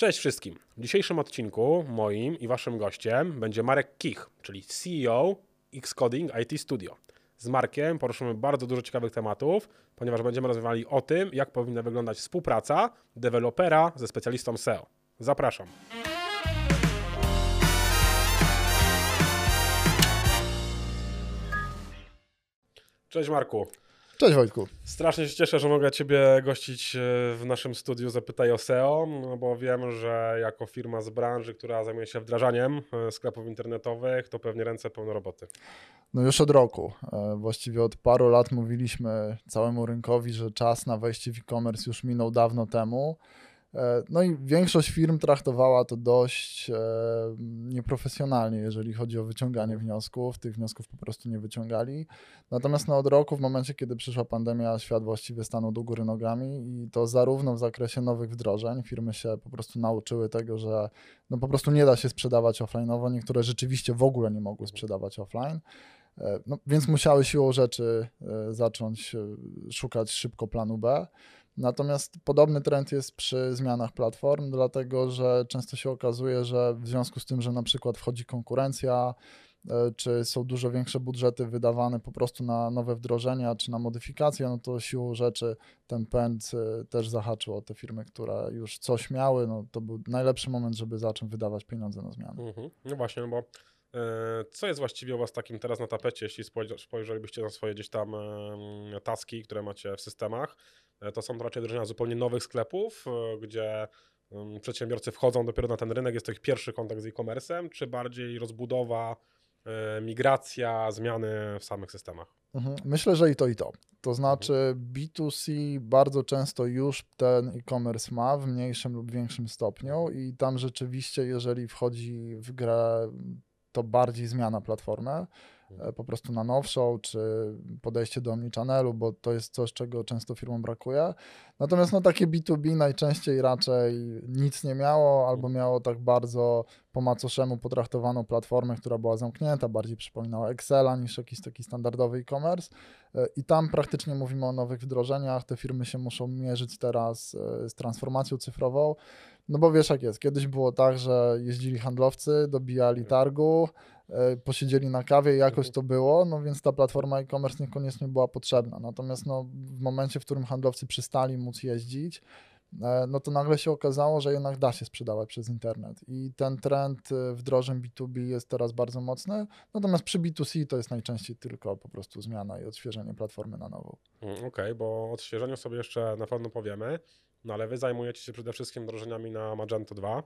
Cześć wszystkim. W dzisiejszym odcinku moim i waszym gościem będzie Marek Kich, czyli CEO Xcoding IT Studio. Z Markiem poruszymy bardzo dużo ciekawych tematów, ponieważ będziemy rozmawiali o tym, jak powinna wyglądać współpraca dewelopera ze specjalistą SEO. Zapraszam. Cześć Marku. Cześć Wojtku. Strasznie się cieszę, że mogę Ciebie gościć e, w naszym studiu Zapytaj o SEO, no bo wiem, że jako firma z branży, która zajmuje się wdrażaniem e, sklepów internetowych, to pewnie ręce pełne roboty. No już od roku. E, właściwie od paru lat mówiliśmy całemu rynkowi, że czas na wejście w e-commerce już minął dawno temu. E, no i większość firm traktowała to dość e, nieprofesjonalnie, jeżeli chodzi o wyciąganie wniosków. Tych wniosków po prostu nie wyciągali. Natomiast no, od roku, w momencie, kiedy przyszła pandemia, świat właściwie stanął do góry nogami i to zarówno w zakresie nowych wdrożeń. Firmy się po prostu nauczyły tego, że no, po prostu nie da się sprzedawać offline'owo. Niektóre rzeczywiście w ogóle nie mogły sprzedawać offline. E, no, więc musiały siłą rzeczy zacząć szukać szybko planu B. Natomiast podobny trend jest przy zmianach platform, dlatego że często się okazuje, że w związku z tym, że na przykład wchodzi konkurencja, e, czy są dużo większe budżety wydawane po prostu na nowe wdrożenia, czy na modyfikacje, no to siłą rzeczy ten pęd e, też zahaczył o te firmy, które już coś miały, no to był najlepszy moment, żeby zacząć wydawać pieniądze na zmiany. Mhm. No właśnie, no bo co jest właściwie u Was takim teraz na tapecie, jeśli spojrzelibyście na swoje gdzieś tam taski, które macie w systemach? E, to są raczej wdrożenia zupełnie nowych sklepów, e, gdzie przedsiębiorcy wchodzą dopiero na ten rynek, jest to ich pierwszy kontakt z e-commerce'em, czy bardziej rozbudowa, e, migracja, zmiany w samych systemach? Mhm. Myślę, że i to, i to. To znaczy B2C bardzo często już ten e-commerce ma w mniejszym lub większym stopniu i tam rzeczywiście, jeżeli wchodzi w grę, to bardziej zmiana platformy. E, po prostu na nowszą, czy podejście do omnichannelu, bo to jest coś, czego często firmom brakuje. Natomiast no, takie B2B najczęściej raczej nic nie miało, albo miało tak bardzo po macoszemu potraktowaną platformę, która była zamknięta, bardziej przypominała Excela niż jakiś taki standardowy e-commerce. E, I tam praktycznie mówimy o nowych wdrożeniach. Te firmy się muszą mierzyć teraz e, z transformacją cyfrową. No bo wiesz jak jest, kiedyś było tak, że jeździli handlowcy, dobijali targu, E, posiedzieli na kawie i jakoś mhm. to było, no więc ta platforma e-commerce niekoniecznie była potrzebna. Natomiast no, w momencie, w którym handlowcy przestali móc jeździć, e, no to nagle się okazało, że jednak da się sprzedawać przez internet i ten trend e, wdrożeń B2B jest teraz bardzo mocny, natomiast przy B2C to jest najczęściej tylko po prostu zmiana i odświeżenie platformy na nową. Mm, okej, okay, bo o odświeżeniu sobie jeszcze na pewno powiemy, no ale wy zajmujecie się przede wszystkim wdrożeniami na Magento 2,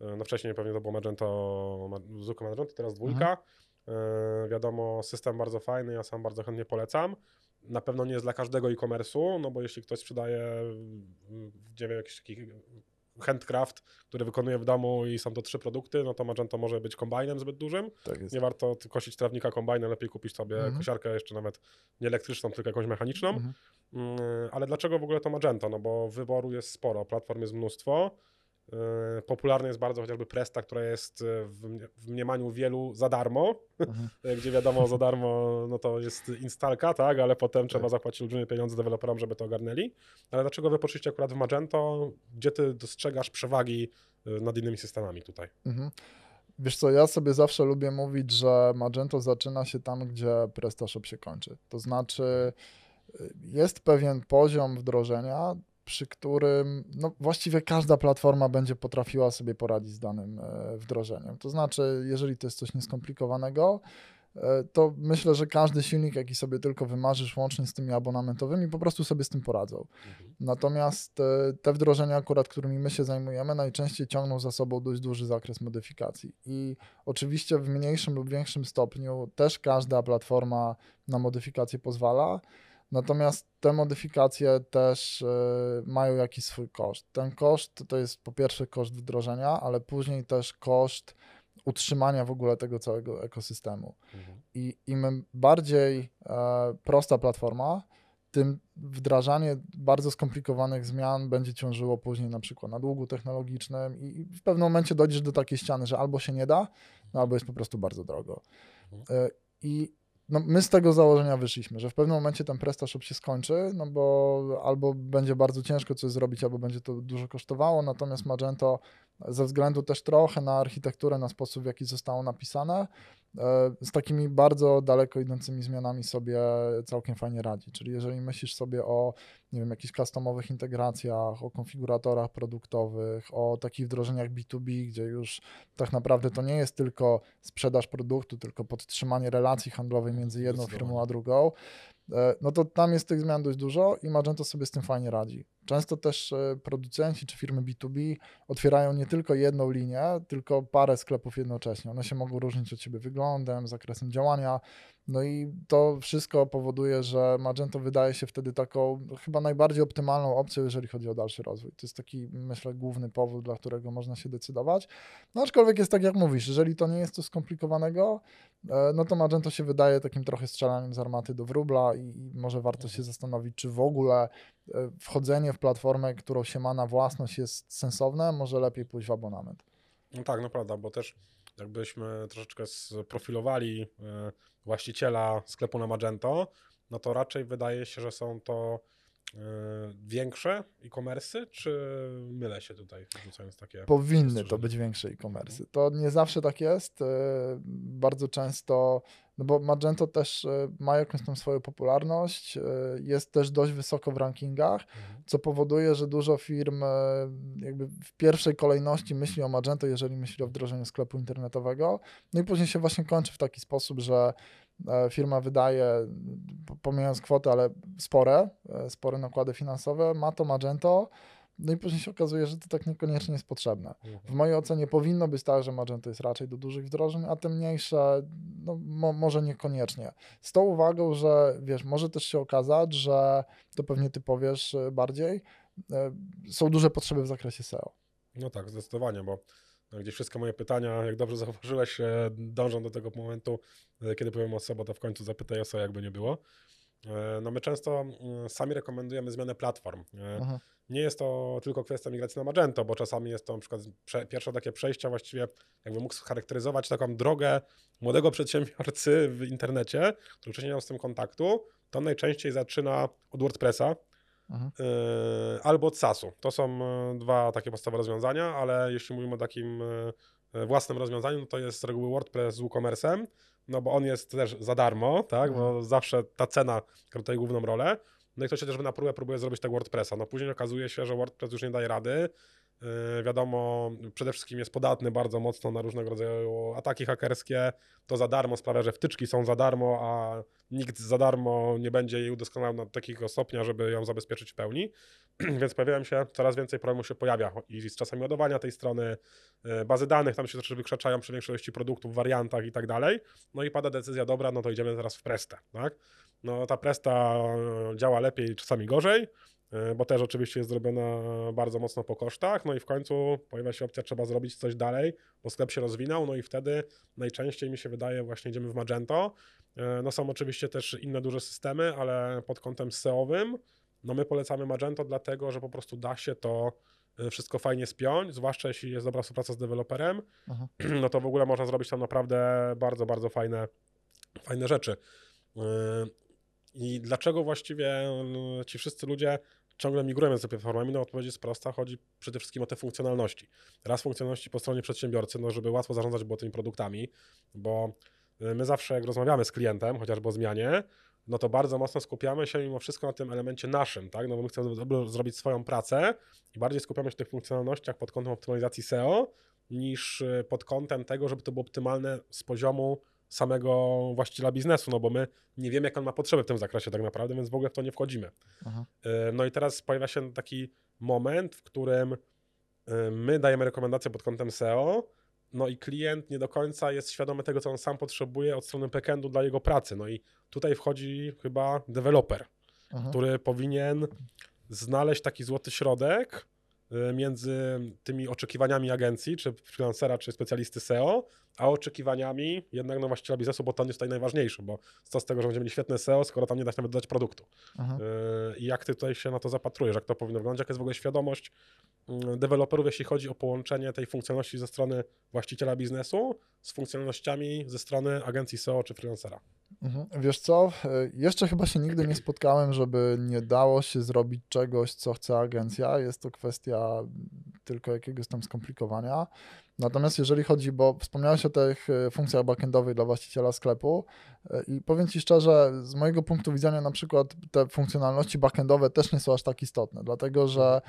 E, no wcześniej pewnie to było Magento, Zuko Magento, teraz dwójka. Mhm. Wiadomo, system bardzo fajny, ja sam bardzo chętnie polecam. Na pewno nie jest dla każdego e-commerce'u, no bo jeśli ktoś sprzedaje, nie wiem, jakiś taki handcraft, który wykonuje w domu i są to trzy produkty, no to Magento może być kombajnem zbyt dużym. Tak nie warto kosić trawnika kombajnem, lepiej kupić sobie mhm. kosiarkę jeszcze nawet nie elektryczną, tylko jakąś mechaniczną. Mhm. Mm, ale dlaczego w ogóle to Magento? No bo wyboru jest sporo, platform jest mnóstwo. E, popularny jest bardzo chociażby Presta, która jest e, w mniemaniu wielu za darmo, mhm. gdzie wiadomo za darmo no to jest instalka, tak, ale potem tak. trzeba zapłacić olbrzymie pieniądze deweloperom, żeby to ogarnęli. Ale dlaczego wy poszliście akurat w Magento? Gdzie ty dostrzegasz przewagi e, nad innymi systemami tutaj? Mhm. Wiesz co, ja sobie zawsze lubię mówić, że Magento zaczyna się tam, gdzie PrestaShop się kończy. To znaczy jest pewien poziom wdrożenia, przy którym no, właściwie każda platforma będzie potrafiła sobie poradzić z danym e, wdrożeniem. To znaczy, jeżeli to jest coś nieskomplikowanego, e, to myślę, że każdy silnik, jaki sobie tylko wymarzysz, łącznie z tymi abonamentowymi, po prostu sobie z tym poradzą. Mhm. Natomiast e, te wdrożenia, akurat którymi my się zajmujemy, najczęściej ciągną za sobą dość duży zakres modyfikacji. I oczywiście w mniejszym lub większym stopniu też każda platforma na modyfikację pozwala. Natomiast te modyfikacje też y, mają jakiś swój koszt. Ten koszt to jest po pierwsze koszt wdrożenia, ale później też koszt utrzymania w ogóle tego całego ekosystemu. Mhm. I im bardziej e, prosta platforma, tym wdrażanie bardzo skomplikowanych zmian będzie ciążyło później na przykład na długu technologicznym i w pewnym momencie dojdziesz do takiej ściany, że albo się nie da, no albo jest po prostu bardzo drogo. Mhm. E, I no, my z tego założenia wyszliśmy, że w pewnym momencie ten PrestaShop się skończy, no bo albo będzie bardzo ciężko coś zrobić, albo będzie to dużo kosztowało, natomiast Magento ze względu też trochę na architekturę, na sposób, w jaki zostało napisane, e, z takimi bardzo daleko idącymi zmianami sobie całkiem fajnie radzi. Czyli jeżeli myślisz sobie o, nie wiem, jakichś customowych integracjach, o konfiguratorach produktowych, o takich wdrożeniach B2B, gdzie już tak naprawdę to nie jest tylko sprzedaż produktu, tylko podtrzymanie relacji handlowej między jedną firmą a drugą, no to tam jest tych zmian dość dużo i Magento sobie z tym fajnie radzi. Często też e, producenci czy firmy B2B otwierają nie tylko jedną linię, tylko parę sklepów jednocześnie. One się mogą różnić od siebie wyglądem, zakresem działania. No i to wszystko powoduje, że Magento wydaje się wtedy taką chyba najbardziej optymalną opcją, jeżeli chodzi o dalszy rozwój. To jest taki, myślę, główny powód, dla którego można się decydować. No aczkolwiek jest tak, jak mówisz, jeżeli to nie jest coś skomplikowanego, e, no to Magento się wydaje takim trochę strzelaniem z armaty do wróbla i, i może warto się zastanowić, czy w ogóle e, wchodzenie w platformę, którą się ma na własność jest sensowne, może lepiej pójść w abonament. No tak, no prawda, bo też jakbyśmy troszeczkę sprofilowali e, właściciela sklepu na Magento, no to raczej wydaje się, że są to e, większe e-commerce, czy mylę się tutaj, rzucając takie... Powinny to być większe e-commerce. To nie zawsze tak jest. e, Bardzo często, no bo Magento też e, ma jakąś tam swoją popularność, e, jest też dość wysoko w rankingach, Mhm. co powoduje, że dużo firm e, jakby w pierwszej kolejności myśli o Magento, jeżeli myśli o wdrożeniu sklepu internetowego. No i później się właśnie kończy w taki sposób, że firma wydaje, pomijając kwotę, ale spore, spore nakłady finansowe, ma to Magento, no i później się okazuje, że to tak niekoniecznie jest potrzebne. W Mhm. mojej ocenie powinno być tak, że Magento jest raczej do dużych wdrożeń, a te mniejsze no, mo, może niekoniecznie. Z tą uwagą, że wiesz, może też się okazać, że to pewnie ty powiesz e, bardziej, e, są duże potrzeby w zakresie SEO. No tak, zdecydowanie, bo gdzieś wszystkie moje pytania, jak dobrze zauważyłeś, e, dążą do tego momentu, kiedy powiem o SEO, bo to w końcu zapytaj o SEO, jakby nie było. E, No my często mm, sami rekomendujemy zmianę platform. E, Mhm. Nie jest to tylko kwestia migracji na Magento, bo czasami jest to na przykład prze, pierwsze takie przejścia właściwie, jakby mógł scharakteryzować taką drogę młodego przedsiębiorcy w internecie, który wcześniej nie miał z tym kontaktu, to najczęściej zaczyna od WordPressa. Yy, albo od SaaSu. To są dwa takie podstawowe rozwiązania, ale jeśli mówimy o takim własnym rozwiązaniu, no to jest z reguły WordPress z WooCommerce'em, no bo on jest też za darmo, tak, bo zawsze ta cena gra tutaj główną rolę. No i ktoś też na próbę próbuje zrobić tego WordPressa. No później okazuje się, że WordPress już nie daje rady. Yy, wiadomo, przede wszystkim jest podatny bardzo mocno na różnego rodzaju ataki hakerskie. To za darmo sprawia, że wtyczki są za darmo, a nikt za darmo nie będzie jej udoskonalał do takiego stopnia, żeby ją zabezpieczyć w pełni. Więc pojawiają się, coraz więcej problemów się pojawia i z czasami ładowania tej strony, yy, bazy danych tam się troszeczkę wykrzaczają przy większości produktów, wariantach i tak dalej. No i pada decyzja, dobra, no to idziemy teraz w Prestę, tak? No ta Presta e, działa lepiej, czasami gorzej, e, bo też oczywiście jest zrobiona bardzo mocno po kosztach, no i w końcu pojawia się opcja, trzeba zrobić coś dalej, bo sklep się rozwinął, no i wtedy najczęściej mi się wydaje właśnie idziemy w Magento. E, No są oczywiście też inne duże systemy, ale pod kątem SEO-owym, no my polecamy Magento dlatego, że po prostu da się to e, wszystko fajnie spiąć, zwłaszcza jeśli jest dobra współpraca z deweloperem, Mhm. no to w ogóle można zrobić tam naprawdę bardzo, bardzo fajne, fajne rzeczy. I dlaczego właściwie ci wszyscy ludzie ciągle migrują między platformami? No odpowiedź jest prosta, chodzi przede wszystkim o te funkcjonalności. Raz funkcjonalności po stronie przedsiębiorcy, no żeby łatwo zarządzać było tymi produktami, bo yy, my zawsze jak rozmawiamy z klientem, chociażby o zmianie, no to bardzo mocno skupiamy się mimo wszystko na tym elemencie naszym, tak? No bo my chcemy zrobić swoją pracę i bardziej skupiamy się na tych funkcjonalnościach pod kątem optymalizacji SEO, niż y, pod kątem tego, żeby to było optymalne z poziomu samego właściciela biznesu, no bo my nie wiemy, jak on ma potrzeby w tym zakresie tak naprawdę, więc w ogóle w to nie wchodzimy. Mhm. Y, No i teraz pojawia się taki moment, w którym y, my dajemy rekomendacje pod kątem SEO, no i klient nie do końca jest świadomy tego, co on sam potrzebuje od strony backendu dla jego pracy. No i tutaj wchodzi chyba deweloper, który powinien znaleźć taki złoty środek y, między tymi oczekiwaniami agencji, czy freelancera, czy specjalisty SEO, a oczekiwaniami jednak no, właściciela biznesu, bo to jest tutaj najważniejszy, bo co z tego, że będziemy mieli świetne SEO, skoro tam nie da się nawet dodać produktu. Mhm. Y, I jak ty tutaj się na to zapatrujesz, jak to powinno wyglądać, jaka jest w ogóle świadomość y, deweloperów, jeśli chodzi o połączenie tej funkcjonalności ze strony właściciela biznesu z funkcjonalnościami ze strony agencji SEO czy freelancera? Mhm. Wiesz co, e, jeszcze chyba się nigdy nie spotkałem, żeby nie dało się zrobić czegoś, co chce agencja. Jest to kwestia tylko jakiegoś tam skomplikowania. Natomiast jeżeli chodzi, bo wspomniałeś o tych e, funkcjach backendowych dla właściciela sklepu e, i powiem Ci szczerze, z mojego punktu widzenia na przykład te funkcjonalności backendowe też nie są aż tak istotne, dlatego że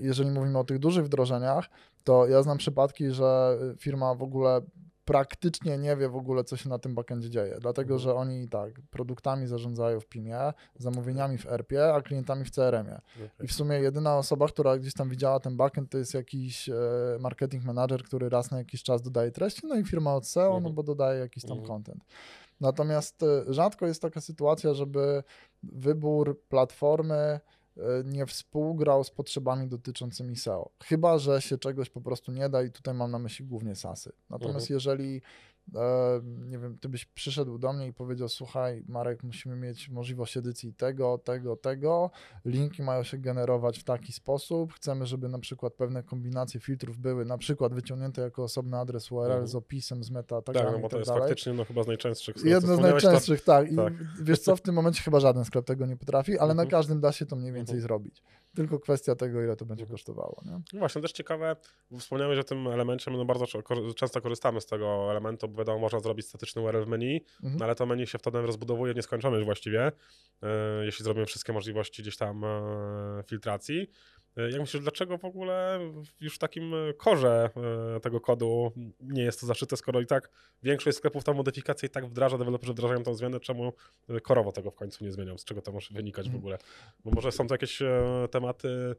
jeżeli mówimy o tych dużych wdrożeniach, to ja znam przypadki, że firma w ogóle praktycznie nie wie w ogóle, co się na tym backendzie dzieje, dlatego że oni tak, produktami zarządzają w PIM-ie, zamówieniami w ERP-ie, a klientami w CRM-ie. I w sumie jedyna osoba, która gdzieś tam widziała ten backend, to jest jakiś e, marketing manager, który raz na jakiś czas dodaje treści, no i firma od SEO, no Mhm. bo dodaje jakiś tam Mhm. content. Natomiast e, rzadko jest taka sytuacja, żeby wybór platformy nie współgrał z potrzebami dotyczącymi SEO. Chyba, że się czegoś po prostu nie da i tutaj mam na myśli głównie SASy. Natomiast Mhm. jeżeli e, nie wiem, ty byś przyszedł do mnie i powiedział, słuchaj Marek, musimy mieć możliwość edycji tego, tego, tego, linki mają się generować w taki sposób, chcemy, żeby na przykład pewne kombinacje filtrów były na przykład wyciągnięte jako osobny adres URL Mhm. z opisem, z meta, Tak, no i bo to tak jest dalej. faktycznie no, chyba z najczęstszych. Jedno z najczęstszych, tak. I tak. wiesz co, w tym momencie chyba żaden sklep tego nie potrafi, ale na Mhm. każdym da się to mniej więcej Mhm. zrobić. Tylko kwestia tego, ile to będzie Mhm. kosztowało. Nie? No właśnie, też ciekawe, wspomniałeś o tym elemencie, my no bardzo często korzystamy z tego elementu, bo wiadomo, można zrobić statyczny URL w menu, Mhm. no ale to menu się wtedy rozbudowuje nieskończoność właściwie, e, jeśli zrobimy wszystkie możliwości gdzieś tam e, filtracji. E, Jak myślisz, dlaczego w ogóle już w takim e, korze e, tego kodu nie jest to zaszyte, skoro i tak większość sklepów tam modyfikacje i tak wdraża, deweloperzy wdrażają tą zmianę, czemu korowo tego w końcu nie zmienią? Z czego to może wynikać w Mhm. ogóle? Bo może są to jakieś tematy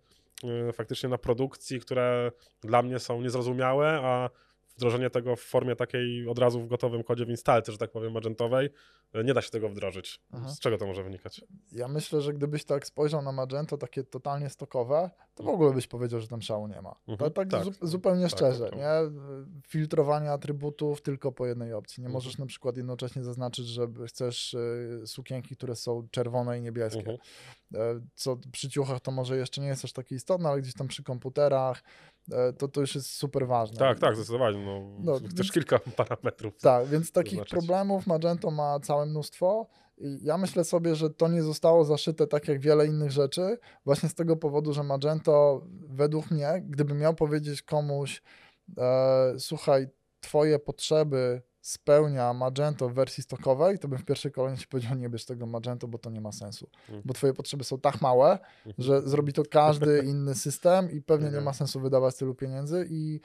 faktycznie na produkcji, które dla mnie są niezrozumiałe, a wdrożenie tego w formie takiej od razu w gotowym kodzie w instalce, że tak powiem, magentowej, e, nie da się tego wdrożyć. Aha. Z czego to może wynikać? Ja myślę, że gdybyś tak spojrzał na Magento, takie totalnie stokowe, to w ogóle byś powiedział, że tam szału nie ma. Mhm, tak, tak, zu- zupełnie tak, szczerze, tak. nie? Filtrowanie atrybutów tylko po jednej opcji. Nie Mhm. możesz na przykład jednocześnie zaznaczyć, że chcesz y, sukienki, które są czerwone i niebieskie. Mhm. E, Co przy ciuchach to może jeszcze nie jest aż takie istotne, ale gdzieś tam przy komputerach e, to, to już jest super ważne. Tak, tak, zdecydowanie. No, No, też więc- kilka parametrów. Tak, więc takich zaznaczyć. problemów Magento ma całe mnóstwo. I ja myślę sobie, że to nie zostało zaszyte tak jak wiele innych rzeczy, właśnie z tego powodu, że Magento według mnie, gdyby miał powiedzieć komuś, e, słuchaj, twoje potrzeby spełnia Magento w wersji stokowej, to bym w pierwszej kolejności powiedział, nie bierz tego Magento, bo to nie ma sensu. Mhm. Bo twoje potrzeby są tak małe, Mhm. że zrobi to każdy inny system i pewnie nie Mhm. ma sensu wydawać tylu pieniędzy i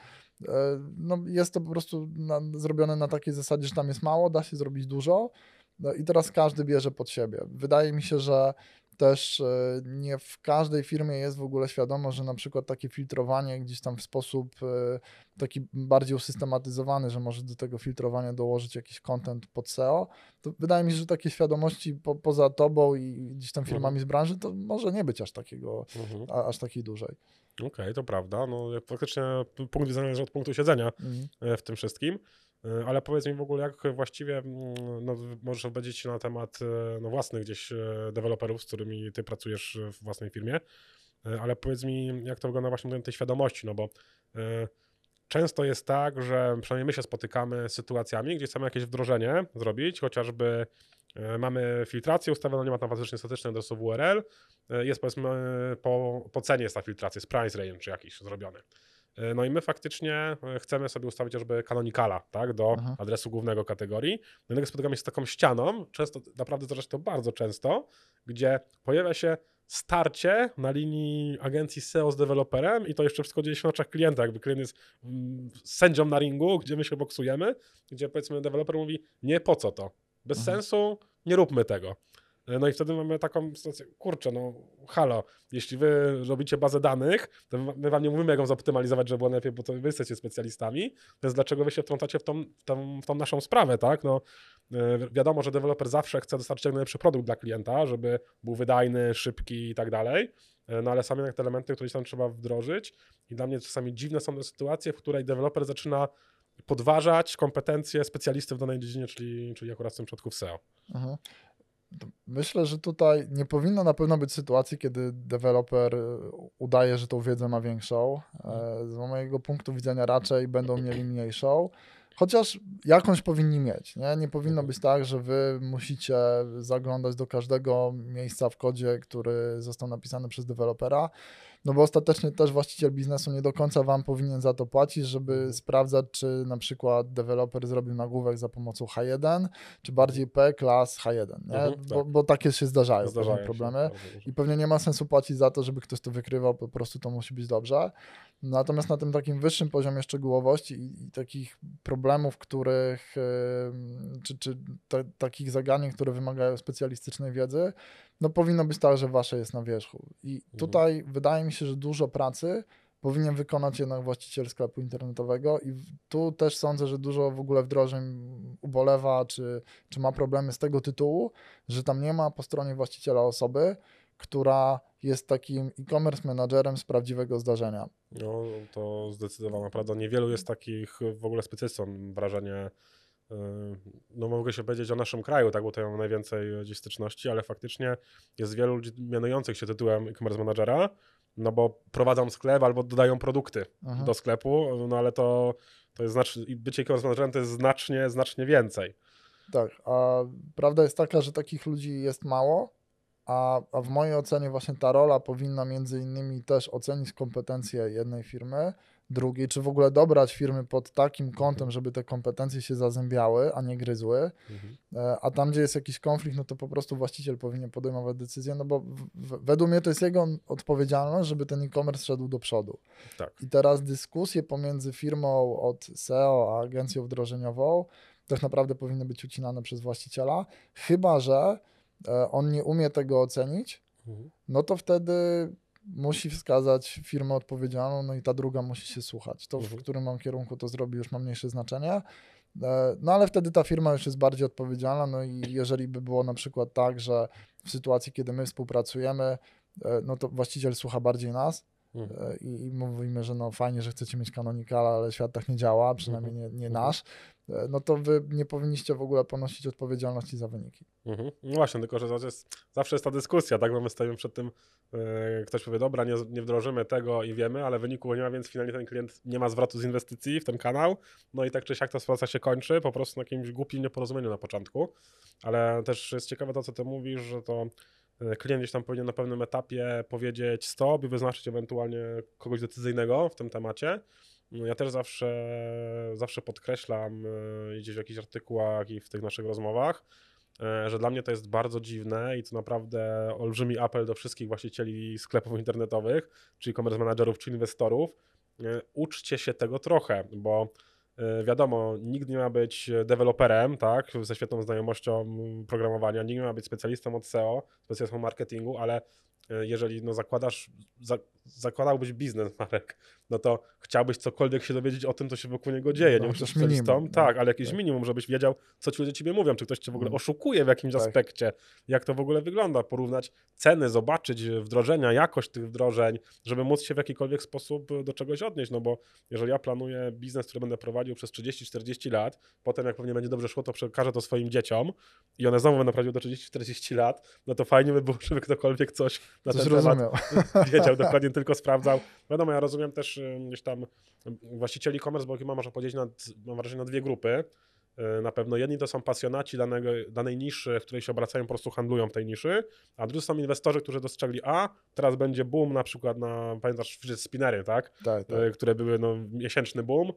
e, no, jest to po prostu na, zrobione na takiej zasadzie, że tam jest mało, da się zrobić dużo no, i teraz każdy bierze pod siebie. Wydaje mi się, że też e, nie w każdej firmie jest w ogóle świadomość, że na przykład takie filtrowanie gdzieś tam w sposób e, taki bardziej usystematyzowany, że może do tego filtrowania dołożyć jakiś content pod SEO, to wydaje mi się, że takie świadomości po, poza tobą i gdzieś tam firmami z branży, to może nie być aż takiego, Mhm. a, aż takiej dużej. Okej, to prawda. No, faktycznie punkt widzenia zależy od punktu siedzenia Mhm. e, w tym wszystkim. E, Ale powiedz mi w ogóle, jak właściwie mm, no, możesz odpowiedzieć się na temat e, no, własnych gdzieś e, deweloperów, z którymi ty pracujesz w własnej firmie, ale powiedz mi, jak to wygląda właśnie tej świadomości, no bo często jest tak, że przynajmniej my się spotykamy z sytuacjami, gdzie chcemy jakieś wdrożenie zrobić, chociażby mamy filtrację ustawioną, nie ma tam faktycznie statycznej adresu w URL, jest powiedzmy po, po cenie jest ta filtracja, jest price range jakiś zrobiony. E, No i my faktycznie e, chcemy sobie ustawić chociażby kanonikala, tak, do Aha. adresu głównego kategorii. No i spotykamy się z taką ścianą, często, naprawdę zdarza się to bardzo często, gdzie pojawia się starcie na linii agencji SEO z deweloperem i to jeszcze wszystko dzieje się na oczach klienta, jakby klient jest mm, sędzią na ringu, gdzie my się boksujemy, gdzie powiedzmy deweloper mówi, nie po co to, bez Mhm. sensu, nie róbmy tego. E, No i wtedy mamy taką sytuację, kurczę, no halo, jeśli wy robicie bazę danych, to my- wam nie mówimy, jak ją zoptymalizować, żeby było lepiej, bo to wy jesteście specjalistami, więc dlaczego wy się wtrącacie w tą, tą, w tą naszą sprawę, tak? No, e, wi- wiadomo, że deweloper zawsze chce dostarczyć jak najlepszy produkt dla klienta, żeby był wydajny, szybki i tak dalej, E, no ale same te elementy, które tam trzeba wdrożyć i dla mnie czasami dziwne są te sytuacje, w której deweloper zaczyna podważać kompetencje specjalisty w danej dziedzinie, czyli, czyli akurat w tym przypadku w SEO. Aha. Myślę, że tutaj nie powinno na pewno być sytuacji, kiedy deweloper udaje, że tą wiedzę ma większą. E, Z mojego punktu widzenia raczej będą mieli mniejszą. Chociaż jakąś powinni mieć. Nie, nie powinno być tak, że wy musicie zaglądać do każdego miejsca w kodzie, który został napisany przez dewelopera. No bo ostatecznie też właściciel biznesu nie do końca wam powinien za to płacić, żeby Mhm. sprawdzać, czy na przykład deweloper zrobił nagłówek za pomocą H1, czy bardziej P klas H1, nie? Mhm, bo, tak. bo takie się zdarzają, Zdarzają się problemy. I pewnie nie ma sensu płacić za to, żeby ktoś to wykrywał, po prostu to musi być dobrze. Natomiast na tym takim wyższym poziomie szczegółowości i, i takich problemów, których, czy, czy te, takich zagadnień, które wymagają specjalistycznej wiedzy, no powinno być tak, że wasze jest na wierzchu. I tutaj wydaje mi się, że dużo pracy powinien wykonać jednak właściciel sklepu internetowego i tu też sądzę, że dużo w ogóle wdrożeń ubolewa, czy, czy ma problemy z tego tytułu, że tam nie ma po stronie właściciela osoby, która jest takim e-commerce menadżerem z prawdziwego zdarzenia. No, to zdecydowana prawda. Niewielu jest takich w ogóle specjalistów, mam wrażenie. Yy, No mogę się powiedzieć o naszym kraju, tak, bo tutaj mam najwięcej gdzieś styczności, ale faktycznie jest wielu ludzi mianujących się tytułem e-commerce managera, no bo prowadzą sklep albo dodają produkty Mhm. do sklepu, no ale to, to jest znacznie, bycie e-commerce managerem to jest znacznie, znacznie więcej. Tak, a prawda jest taka, że takich ludzi jest mało, a, a w mojej ocenie właśnie ta rola powinna między innymi też ocenić kompetencje jednej firmy, drugiej, czy w ogóle dobrać firmy pod takim kątem, żeby te kompetencje się zazębiały, a nie gryzły. E, A tam, gdzie jest jakiś konflikt, no to po prostu właściciel powinien podejmować decyzję, no bo w, według mnie to jest jego odpowiedzialność, żeby ten e-commerce szedł do przodu. Tak. I teraz dyskusje pomiędzy firmą od SEO a agencją wdrożeniową tak naprawdę powinny być ucinane przez właściciela, chyba że e, on nie umie tego ocenić, Mhm. no to wtedy musi wskazać firmę odpowiedzialną, no i ta druga musi się słuchać. To, w Mhm. którym on kierunku to zrobi, już ma mniejsze znaczenie. E, No ale wtedy ta firma już jest bardziej odpowiedzialna, no i jeżeli by było na przykład tak, że w sytuacji, kiedy my współpracujemy, e, no to właściciel słucha bardziej nas Mhm. e, i, mówimy, że no fajnie, że chcecie mieć kanonikala, ale świat tak nie działa, przynajmniej nie, nie Mhm. nasz, no to wy nie powinniście w ogóle ponosić odpowiedzialności za wyniki. Mhm. No właśnie, tylko że jest, zawsze jest ta dyskusja, tak? Bo my stoimy przed tym, e, ktoś powie, dobra, nie, nie wdrożymy tego i wiemy, ale wyniku nie ma, więc finalnie ten klient nie ma zwrotu z inwestycji w ten kanał. No i tak czy siak ta sytuacja się kończy, po prostu na jakimś głupim nieporozumieniu na początku. Ale też jest ciekawe to, co ty mówisz, że to e, klient gdzieś tam powinien na pewnym etapie powiedzieć stop i wyznaczyć ewentualnie kogoś decyzyjnego w tym temacie. No Ja też zawsze, zawsze podkreślam e, gdzieś w jakichś artykułach i w tych naszych rozmowach, e, że dla mnie to jest bardzo dziwne i to naprawdę olbrzymi apel do wszystkich właścicieli sklepów internetowych, czy e-commerce managerów, czy inwestorów. e, Uczcie się tego trochę, bo wiadomo, nikt nie ma być deweloperem, tak, ze świetną znajomością programowania, nikt nie ma być specjalistą od SEO, specjalistą marketingu, ale jeżeli no, zakładasz, za, zakładałbyś biznes, Marek, no to chciałbyś cokolwiek się dowiedzieć o tym, co się wokół niego dzieje. No, nie musisz minimum, no. tak, ale jakieś Tak. minimum, żebyś wiedział, co ci ludzie ciebie mówią, czy ktoś cię w ogóle Mhm. oszukuje w jakimś Tak. aspekcie, jak to w ogóle wygląda, porównać ceny, zobaczyć wdrożenia, jakość tych wdrożeń, żeby móc się w jakikolwiek sposób do czegoś odnieść, no bo jeżeli ja planuję biznes, który będę prowadził przez 30-40 lat, potem jak pewnie będzie dobrze szło, to przekażę to swoim dzieciom i one znowu będą prowadziły do 30-40 lat, no to fajnie by było, żeby ktokolwiek coś na ten temat rozumiał. wiedział, dokładnie tylko sprawdzał. Wiadomo, ja rozumiem też y, gdzieś tam właścicieli e-commerce, bo chyba można powiedzieć, na, mam wrażenie, na dwie grupy. Y, Na pewno jedni to są pasjonaci danego, danej niszy, w której się obracają, po prostu handlują w tej niszy, a drudzy są inwestorzy, którzy dostrzegli, a teraz będzie boom na przykład na, pamiętasz, spinery, tak? Tak, tak. Y, które były no, miesięczny boom.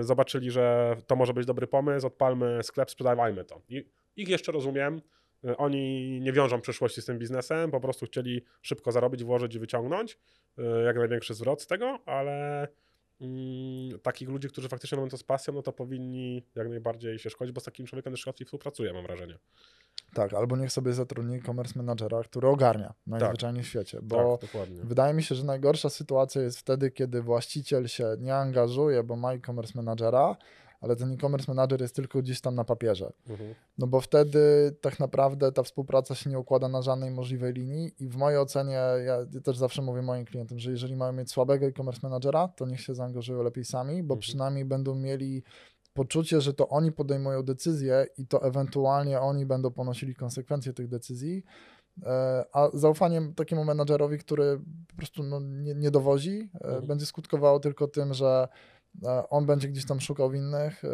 Zobaczyli, że to może być dobry pomysł, odpalmy sklep, sprzedawajmy to. I ich jeszcze rozumiem. Y, Oni nie wiążą przyszłości z tym biznesem, po prostu chcieli szybko zarobić, włożyć i wyciągnąć y, jak największy zwrot z tego, ale mm, takich ludzi, którzy faktycznie robią to z pasją, no to powinni jak najbardziej się szkolić, bo z takim człowiekiem też łatwiej współpracuje, mam wrażenie. tak, albo niech sobie zatrudni e-commerce menadżera, który ogarnia najzwyczajniej w świecie, bo tak, dokładnie. Wydaje mi się, że najgorsza sytuacja jest wtedy, kiedy właściciel się nie angażuje, bo ma e-commerce menadżera, ale ten e-commerce manager jest tylko gdzieś tam na papierze. Mhm. No bo wtedy tak naprawdę ta współpraca się nie układa na żadnej możliwej linii i w mojej ocenie, ja też zawsze mówię moim klientom, że jeżeli mają mieć słabego e-commerce managera, to niech się zaangażują lepiej sami, bo Mhm. przynajmniej będą mieli poczucie, że to oni podejmują decyzje i to ewentualnie oni będą ponosili konsekwencje tych decyzji. E, A zaufanie takiemu menadżerowi, który po prostu no, nie, nie dowozi, e, Mhm. będzie skutkowało tylko tym, że on będzie gdzieś tam szukał winnych, e,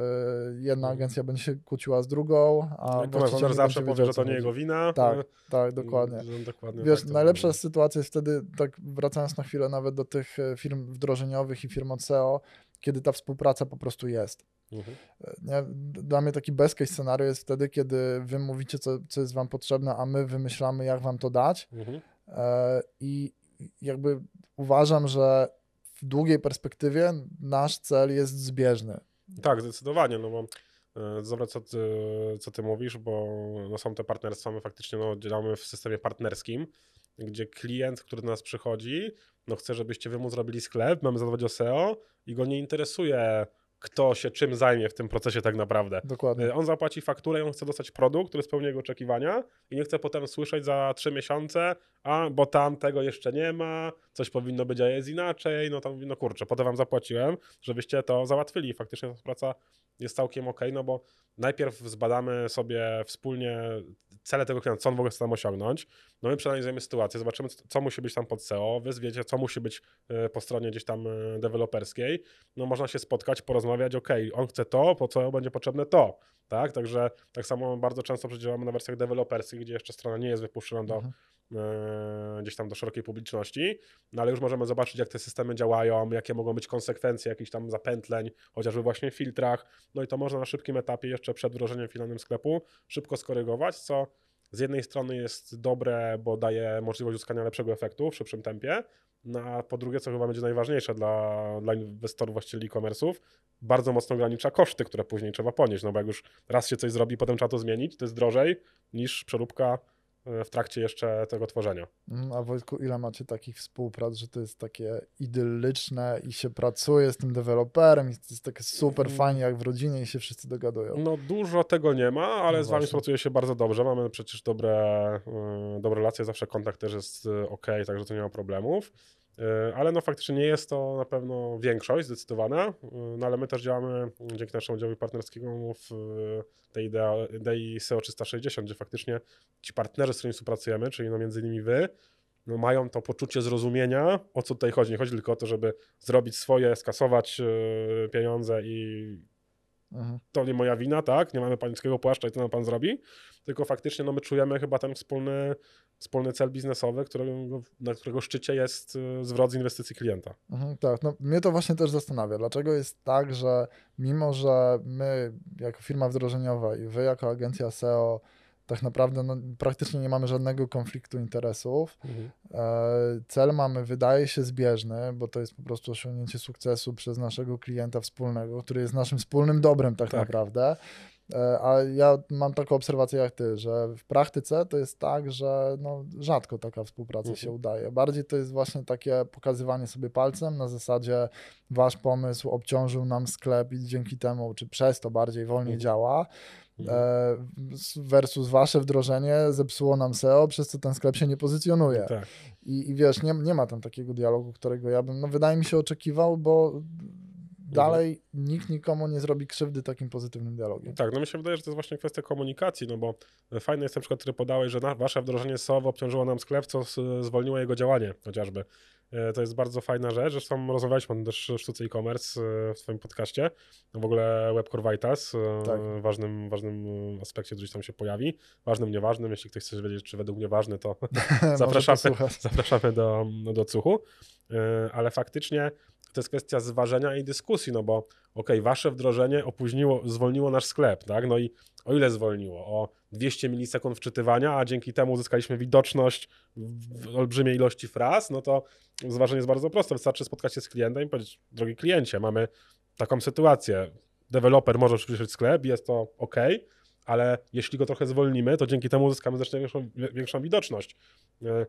jedna Mhm. agencja będzie się kłóciła z drugą, a właściciel zawsze powie, wiedział, że to nie jego wina. Tak, E, tak, dokładnie. dokładnie Wiesz, tak najlepsza wygląda. sytuacja jest wtedy, tak wracając na chwilę nawet do tych e, firm wdrożeniowych i firm od SEO, kiedy ta współpraca po prostu jest. Mhm. E, Nie? Dla mnie taki best case scenario jest wtedy, kiedy wy mówicie, co, co jest wam potrzebne, a my wymyślamy, jak wam to dać. Mhm. E, I jakby uważam, że w długiej perspektywie nasz cel jest zbieżny. Tak, zdecydowanie, no bo e, zobacz, co ty, co ty mówisz, bo no, są te partnerstwa, my faktycznie no, działamy w systemie partnerskim, gdzie klient, który do nas przychodzi, no chce, żebyście wy mu zrobili sklep, mamy zadbać o SEO i go nie interesuje, kto się czym zajmie w tym procesie tak naprawdę. Dokładnie. E, On zapłaci fakturę on chce dostać produkt, który spełni jego oczekiwania i nie chce potem słyszeć za trzy miesiące, a bo tam tego jeszcze nie ma, coś powinno być, a jest inaczej, no tam no kurczę, potem wam zapłaciłem, żebyście to załatwili faktycznie ta praca jest całkiem okej, no bo najpierw zbadamy sobie wspólnie cele tego klienta, co on w ogóle chce tam osiągnąć, no my przeanalizujemy sytuację, zobaczymy, co- musi być tam pod SEO, wy wiecie, co musi być e, po stronie gdzieś tam e, deweloperskiej, no można się spotkać, porozmawiać, ok, on chce to, po co będzie potrzebne to, tak, także tak samo bardzo często przecież na wersjach deweloperskich, gdzie jeszcze strona nie jest wypuszczona do, Mhm. E, gdzieś tam do szerokiej publiczności, no ale już możemy zobaczyć, jak te systemy działają, jakie mogą być konsekwencje jakichś tam zapętleń, chociażby właśnie w filtrach, no i to można na szybkim etapie, jeszcze przed wdrożeniem finalnym sklepu, szybko skorygować, co z jednej strony jest dobre, bo daje możliwość uzyskania lepszego efektu w szybszym tempie, no a po drugie, co chyba będzie najważniejsze dla, dla inwestorów, właścicieli e-commerce'ów, bardzo mocno ogranicza koszty, które później trzeba ponieść, no bo jak już raz się coś zrobi, potem trzeba to zmienić, to jest drożej niż przeróbka w trakcie jeszcze tego tworzenia. Mm, A Wojtku, ile macie takich współprac, że to jest takie idyllyczne i się pracuje z tym deweloperem i to jest takie super Mm. fajnie jak w rodzinie i się wszyscy dogadują. No dużo tego nie ma, ale No z wami współpracuje się bardzo dobrze. Mamy przecież dobre, e, dobre relacje, zawsze kontakt też jest ok, także to nie ma problemów. E, Ale no faktycznie nie jest to na pewno większość zdecydowana, e, no ale my też działamy dzięki naszemu działowi partnerskiemu w e, tej idei SEO 360, gdzie faktycznie ci partnerzy, z którymi współpracujemy, czyli no między innymi wy, no mają to poczucie zrozumienia, o co tutaj chodzi. Nie chodzi tylko o to, żeby zrobić swoje, skasować pieniądze i Mhm. to nie moja wina, tak? Nie mamy pańskiego płaszcza i co nam pan zrobi, tylko faktycznie no, my czujemy chyba ten wspólny, wspólny cel biznesowy, którego, na którego szczycie jest y, zwrot z inwestycji klienta. Mhm, tak, no mnie to właśnie też zastanawia. Dlaczego jest tak, że mimo, że my jako firma wdrożeniowa i wy jako agencja SEO tak naprawdę no, praktycznie nie mamy żadnego konfliktu interesów, E, Cel mamy, wydaje się, zbieżny, bo to jest po prostu osiągnięcie sukcesu przez naszego klienta wspólnego, który jest naszym wspólnym dobrem tak, Tak. naprawdę. E, A ja mam taką obserwację jak ty, że w praktyce to jest tak, że no, rzadko taka współpraca Mhm. się udaje. Bardziej to jest właśnie takie pokazywanie sobie palcem na zasadzie wasz pomysł obciążył nam sklep i dzięki temu, czy przez to bardziej wolniej Mhm. działa. Mhm. E, versus wasze wdrożenie zepsuło nam SEO, przez co ten sklep się nie pozycjonuje. Tak. I, I wiesz, nie, nie ma tam takiego dialogu, którego ja bym, no wydaje mi się, oczekiwał, bo dalej nikt nikomu nie zrobi krzywdy takim pozytywnym dialogiem. Tak, no mi się wydaje, że to jest właśnie kwestia komunikacji, no bo fajny jest ten przykład, który podałeś, że na, wasze wdrożenie SEO obciążyło nam sklep, co zwolniło jego działanie chociażby. E, To jest bardzo fajna rzecz. Zresztą rozmawialiśmy o też w sztuce e-commerce e, w swoim podcaście. W ogóle Webcore Vitals, e, Tak. ważnym, ważnym aspekcie, który gdzieś tam się pojawi. Ważnym, nieważnym. Jeśli ktoś chce wiedzieć, czy według mnie ważny, to Zapraszamy. zapraszamy do, do cuchu. Ale faktycznie to jest kwestia zważenia i dyskusji, no bo okej, wasze wdrożenie opóźniło, zwolniło nasz sklep, tak? No i o ile zwolniło? O 200 milisekund wczytywania, a dzięki temu uzyskaliśmy widoczność w olbrzymiej ilości fraz, no to zważenie jest bardzo proste. Wystarczy spotkać się z klientem i powiedzieć, drogi kliencie, mamy taką sytuację. Deweloper może przyspieszyć sklep, jest to ok, ale jeśli go trochę zwolnimy, to dzięki temu uzyskamy znacznie większą, większą widoczność. E,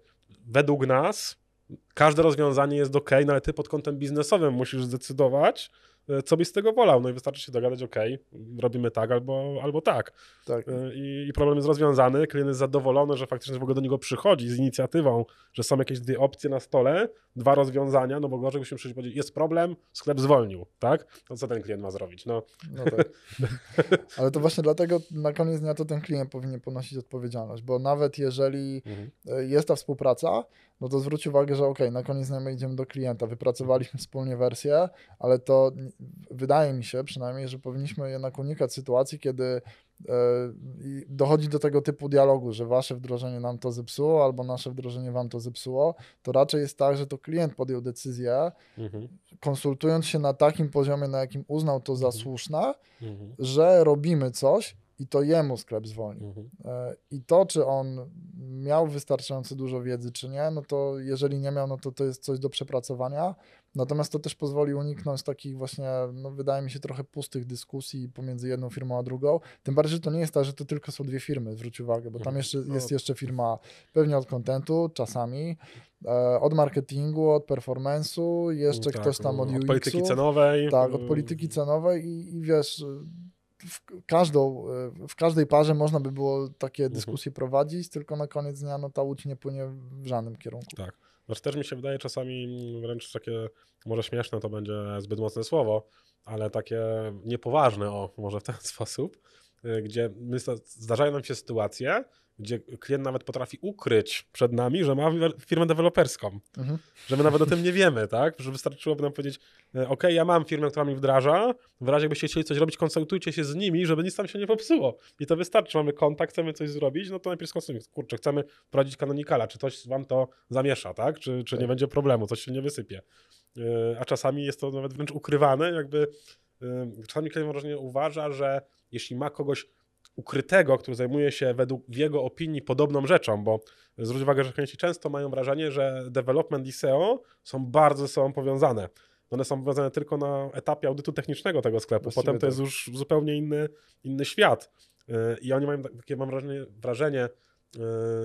Według nas każde rozwiązanie jest ok, no ale ty pod kątem biznesowym musisz zdecydować, e, co byś z tego wolał. No i wystarczy się dogadać, ok, robimy tak albo, albo tak. Tak. E, I, I problem jest rozwiązany, klient jest zadowolony, że faktycznie w ogóle do niego przychodzi z inicjatywą, że są jakieś dwie opcje na stole, dwa rozwiązania, no bo gorzej musimy przyjść i powiedzieć, jest problem, sklep zwolnił, tak? To co ten klient ma zrobić? No, No tak. Ale to właśnie dlatego na koniec dnia to ten klient powinien ponosić odpowiedzialność, bo nawet jeżeli mhm. jest ta współpraca, no to zwróć uwagę, że ok, na koniec my idziemy do klienta, wypracowaliśmy wspólnie wersję, ale to wydaje mi się przynajmniej, że powinniśmy jednak unikać sytuacji, kiedy e, i dochodzi do tego typu dialogu, że wasze wdrożenie nam to zepsuło, albo nasze wdrożenie wam to zepsuło, to raczej jest tak, że to klient podjął decyzję, Mhm. konsultując się na takim poziomie, na jakim uznał to za słuszne, Mhm. że robimy coś i to jemu sklep zwolnił. Mhm. E, I to, czy on miał wystarczająco dużo wiedzy, czy nie, no to jeżeli nie miał, no to to jest coś do przepracowania. Natomiast to też pozwoli uniknąć takich właśnie, no wydaje mi się, trochę pustych dyskusji pomiędzy jedną firmą a drugą. Tym bardziej, że to nie jest tak, że to tylko są dwie firmy, zwróć uwagę, bo tam Mhm. jeszcze No. jest jeszcze firma pewnie od contentu, czasami, e, od marketingu, od performance'u, jeszcze Tak, ktoś tam od od UX-u. polityki cenowej. Tak, od y, polityki cenowej i, i wiesz, w, każdą, w każdej parze można by było takie Mhm. dyskusje prowadzić, tylko na koniec dnia no, ta łódź nie płynie w żadnym kierunku. Tak. Znaczy też mi się wydaje czasami wręcz takie, może śmieszne to będzie zbyt mocne słowo, ale takie niepoważne, o może w ten sposób, y, gdzie my, zdarzają nam się sytuacje, gdzie klient nawet potrafi ukryć przed nami, że ma firmę deweloperską, Mhm. że my nawet o tym nie wiemy, tak? Że wystarczyłoby nam powiedzieć, e, ok, ja mam firmę, która mi wdraża, w razie jakbyście chcieli coś robić, konsultujcie się z nimi, żeby nic tam się nie popsuło. I to wystarczy, mamy kontakt, chcemy coś zrobić, no to najpierw skonsultujmy, kurczę, chcemy prowadzić kanonikala, czy coś wam to zamiesza, tak? Czy, czy nie Tak. będzie problemu, coś się nie wysypie. E, A czasami jest to nawet wręcz ukrywane, jakby e, czasami klient wrażenie uważa, że jeśli ma kogoś ukrytego, który zajmuje się według jego opinii podobną rzeczą, bo zwróć uwagę, że klienci często mają wrażenie, że development i SEO są bardzo ze sobą powiązane. One są powiązane tylko na etapie audytu technicznego tego sklepu. Właściwie Potem to tak. jest już zupełnie inny, inny świat. Yy, I oni mają tak- takie, mam wrażenie, wrażenie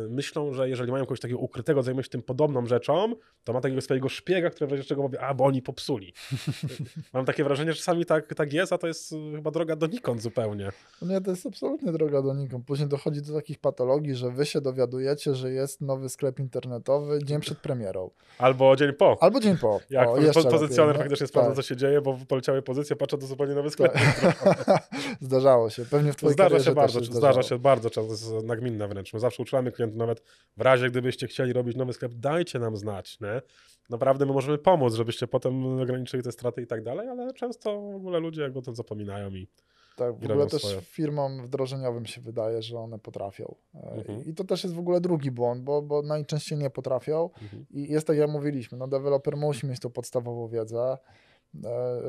myślą, że jeżeli mają kogoś takiego ukrytego, zajmuje się tym podobną rzeczą, to ma takiego swojego szpiega, który w razie czego mówi, a bo oni popsuli. mam takie wrażenie, że czasami tak, tak jest, a to jest yy, chyba droga donikąd zupełnie. No nie, to jest absolutnie droga donikąd. Później dochodzi do takich patologii, że wy się dowiadujecie, że jest nowy sklep internetowy dzień przed premierą. Albo dzień po. Albo dzień po. Jak o, po- pozycjoner lepiej, nie? faktycznie sprawdza, Tak. co się dzieje, bo poleciały pozycje, patrzę, to zupełnie nowy sklep. Tak. Zdarzało się. Pewnie w twojej Zdarza się bardzo, zdarza się bardzo często, nagminne wręcz. My zawsze uczulamy klientów, nawet w razie gdybyście chcieli robić nowy sklep, dajcie nam znać, nie? Naprawdę my możemy pomóc, żebyście potem ograniczyli te straty i tak dalej, ale często w ogóle ludzie jakby o tym zapominają i Tak, w ogóle też swoje. firmom wdrożeniowym się wydaje, że one potrafią. E, Mhm. I to też jest w ogóle drugi błąd, bo, bo najczęściej nie potrafią. Mhm. I jest tak jak mówiliśmy, no deweloper musi mieć tą podstawową wiedzę,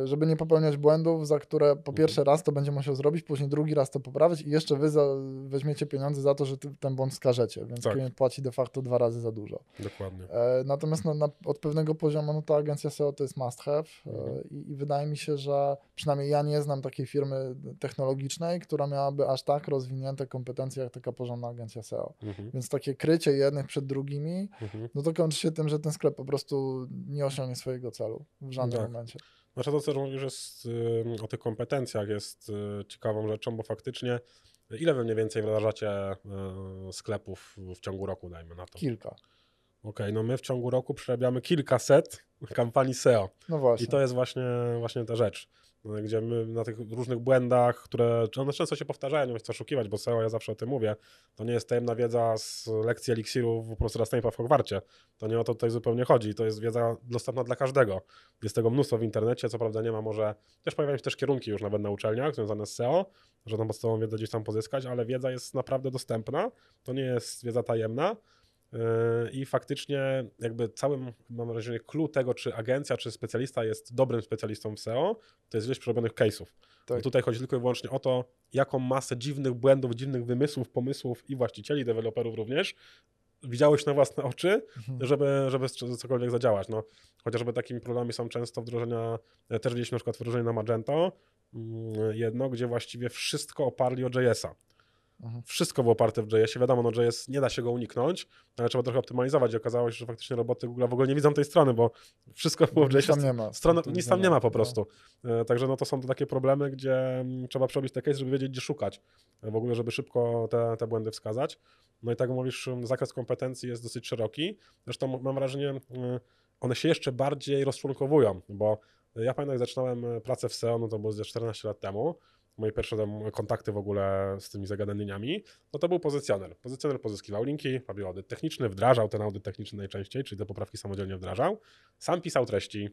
żeby nie popełniać błędów, za które Mhm. po pierwsze raz to będzie musiał zrobić, później drugi raz to poprawić i jeszcze wy za, weźmiecie pieniądze za to, że ten błąd skażecie, więc Tak. klient płaci de facto dwa razy za dużo. dokładnie. E, Natomiast no, na, od pewnego poziomu no, to agencja SEO to jest must have e, Mhm. i, i wydaje mi się, że przynajmniej ja nie znam takiej firmy technologicznej, która miałaby aż tak rozwinięte kompetencje jak taka porządna agencja SEO. Mhm. Więc takie krycie jednych przed drugimi, Mhm. no to kończy się tym, że ten sklep po prostu nie osiągnie swojego celu w żadnym Tak. momencie. Znaczy to, co mówisz jest, y, o tych kompetencjach jest y, ciekawą rzeczą, bo faktycznie ile wy mniej więcej wdrażacie y, sklepów w ciągu roku, dajmy na to? Kilka. Okej, no my w ciągu roku przerabiamy kilkaset kampanii SEO. No właśnie. I to jest właśnie, właśnie ta rzecz, gdzie my na tych różnych błędach, które one często się powtarzają, nie wiem co oszukiwać, bo SEO, ja zawsze o tym mówię, to nie jest tajemna wiedza z lekcji eliksiru po prostu następna w Hogwarcie. To nie o to tutaj zupełnie chodzi. To jest wiedza dostępna dla każdego. Jest tego mnóstwo w internecie, co prawda nie ma może, też pojawiają się też kierunki już nawet na uczelniach związane z SEO, że tą podstawową wiedzę gdzieś tam pozyskać, ale wiedza jest naprawdę dostępna. To nie jest wiedza tajemna. Yy, I faktycznie jakby całym, mam wrażenie, clue tego, czy agencja, czy specjalista jest dobrym specjalistą w SEO, to jest ilość przerobionych case'ów. Tak. Bo tutaj chodzi tylko i wyłącznie o to, jaką masę dziwnych błędów, dziwnych wymysłów, pomysłów i właścicieli, deweloperów również widziałeś na własne oczy, Mhm. żeby, żeby cokolwiek zadziałać. No, chociażby takimi problemami są często wdrożenia, e, też widzieliśmy na przykład wdrożenie na Magento, mm, jedno, gdzie właściwie wszystko oparli o JS-a. Mhm. Wszystko było oparte w JS-ie. Wiadomo, no JS nie da się go uniknąć, ale trzeba trochę optymalizować. I okazało się, że faktycznie roboty Google w ogóle nie widzą tej strony, bo wszystko było w Nic JS-ie. tam nie ma. Strona, nic tam nie ma po no. prostu. E, Także no to są to takie problemy, gdzie mm, trzeba przerobić te case, żeby wiedzieć, gdzie szukać. E, W ogóle, żeby szybko te, te błędy wskazać. No i tak mówisz, zakres kompetencji jest dosyć szeroki. Zresztą mam wrażenie, one się jeszcze bardziej rozczłonkowują, bo ja pamiętam, jak zaczynałem e, pracę w SEO, no to było ze 14 lat temu, moje pierwsze tam kontakty w ogóle z tymi zagadnieniami, no to był pozycjoner. Pozycjoner pozyskiwał linki, robił audyt techniczny, wdrażał ten audyt techniczny najczęściej, czyli te poprawki samodzielnie wdrażał. Sam pisał treści,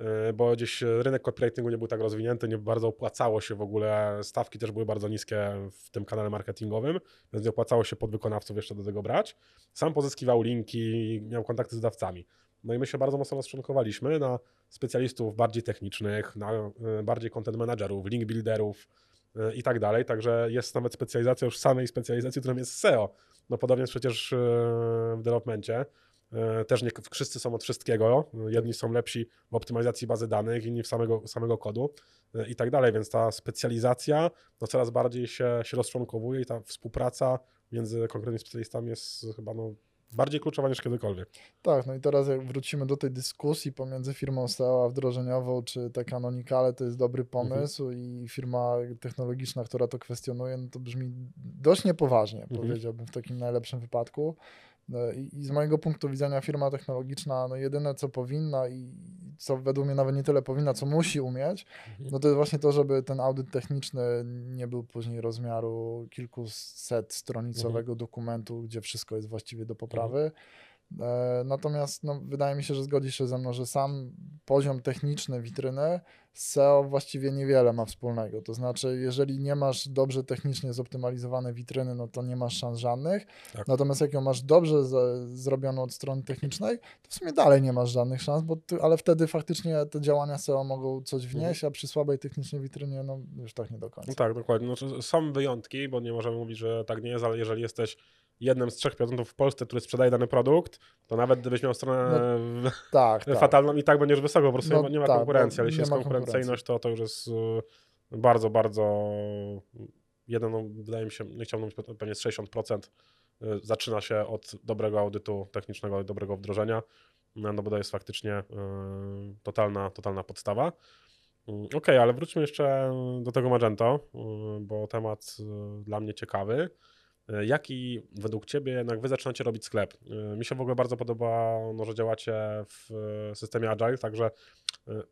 yy, bo gdzieś rynek copywritingu nie był tak rozwinięty, nie bardzo opłacało się w ogóle, stawki też były bardzo niskie w tym kanale marketingowym, więc nie opłacało się podwykonawców jeszcze do tego brać. Sam pozyskiwał linki, miał kontakty z dawcami. No i my się bardzo mocno rozczłonkowaliśmy na specjalistów bardziej technicznych, na y, bardziej content managerów, link builderów y, i tak dalej. Także jest nawet specjalizacja już samej specjalizacji, którą jest SEO. No podobnie jest przecież y, w developmencie. Też nie wszyscy są od wszystkiego. Jedni są lepsi w optymalizacji bazy danych, inni w samego, samego kodu i tak dalej. Więc ta specjalizacja no coraz bardziej się, się rozczłonkowuje i ta współpraca między konkretnymi specjalistami jest chyba no, bardziej kluczowa niż kiedykolwiek. Tak, no i teraz jak wrócimy do tej dyskusji pomiędzy firmą SEO a wdrożeniową, czy te Canonicale to jest dobry mhm. pomysł mhm. i firma technologiczna, która to kwestionuje, no to brzmi dość niepoważnie, mhm. powiedziałbym w takim najlepszym wypadku. No I, z mojego punktu widzenia firma technologiczna, no jedyne co powinna i co według mnie nawet nie tyle powinna, co musi umieć, mhm. no to jest właśnie to, żeby ten audyt techniczny nie był później rozmiaru kilkuset stronicowego mhm. dokumentu, gdzie wszystko jest właściwie do poprawy. Mhm natomiast no, wydaje mi się, że zgodzisz się ze mną, że sam poziom techniczny witryny z SEO właściwie niewiele ma wspólnego. To znaczy, jeżeli nie masz dobrze technicznie zoptymalizowane witryny, no to nie masz szans żadnych. Tak. Natomiast jak ją masz dobrze z, zrobioną od strony technicznej, to w sumie dalej nie masz żadnych szans, bo ty, ale wtedy faktycznie te działania SEO mogą coś mhm. wnieść, a przy słabej technicznej witrynie, no już tak nie do końca. No tak, dokładnie. No, są wyjątki, bo nie możemy mówić, że tak nie jest, ale jeżeli jesteś jednym z trzech producentów w Polsce, który sprzedaje dany produkt, to nawet gdybyś miał stronę no, tak, tak, fatalną i tak będziesz wysoko, po prostu no, nie ma tak, konkurencji, ale jeśli jest konkurencyjność, to to już jest y, bardzo, bardzo jeden, no, wydaje mi się, nie chciałbym mówić, pewnie z 60% y, zaczyna się od dobrego audytu technicznego, dobrego wdrożenia, no bo to jest faktycznie y, totalna, totalna podstawa. Okej, okay, ale wróćmy jeszcze do tego Magento, bo temat dla mnie ciekawy. E, jaki według Ciebie jednak Wy zaczynacie robić sklep? E, mi się w ogóle bardzo podoba, no, że działacie w systemie Agile, także e,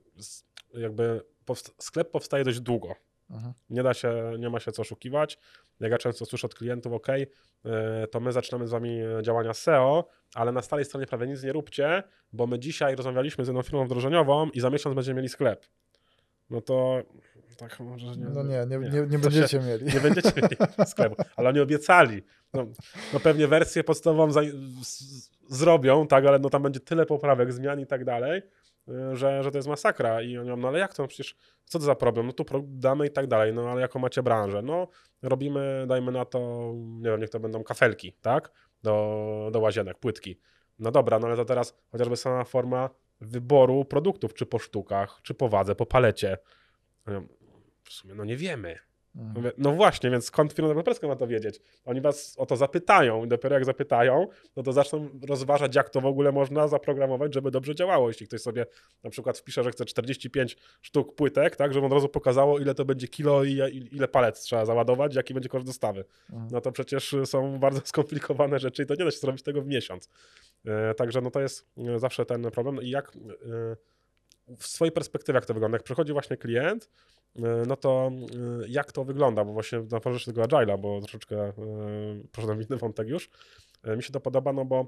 jakby sklep powstaje dość długo. Aha. Nie da się, nie ma się co oszukiwać. Jak ja często słyszę od klientów, ok, to my zaczynamy z wami działania SEO, ale na stałej stronie prawie nic nie róbcie, bo my dzisiaj rozmawialiśmy z jedną firmą wdrożeniową i za miesiąc będziemy mieli sklep. No to tak może nie. No nie, nie, nie, nie będziecie się, mieli. Nie będziecie mieli sklepu, ale oni obiecali. No, no pewnie wersję podstawową za, z, zrobią, tak, ale no tam będzie tyle poprawek, zmian i tak dalej, y, że, że to jest masakra. I oni mówią, no ale jak to? No przecież co to za problem? No tu damy i tak dalej, no ale jaką macie branżę? No robimy, dajmy na to, nie wiem, niech to będą kafelki, tak? Do, do łazienek, płytki. No dobra, no ale to teraz chociażby sama forma wyboru produktów, czy po sztukach, czy po wadze, po palecie w sumie no nie wiemy. Mhm. Mówię, no właśnie, więc skąd firma deweloperska ma to wiedzieć? Oni was o to zapytają i dopiero jak zapytają, no to zaczną rozważać, jak to w ogóle można zaprogramować, żeby dobrze działało. Jeśli ktoś sobie na przykład wpisze, że chce 45 sztuk płytek, tak, żeby od razu pokazało, ile to będzie kilo i ile palet trzeba załadować, jaki będzie koszt dostawy. Mhm. No to przecież są bardzo skomplikowane rzeczy i to nie da się zrobić tego w miesiąc. E, także no to jest e, zawsze ten problem. I jak e, w swojej perspektywie, jak to wygląda? Jak przychodzi właśnie klient, no to e, jak to wygląda, bo właśnie na porze tego Agile'a, bo troszeczkę e, poszedłem inny wątek już, mi się to podoba, no bo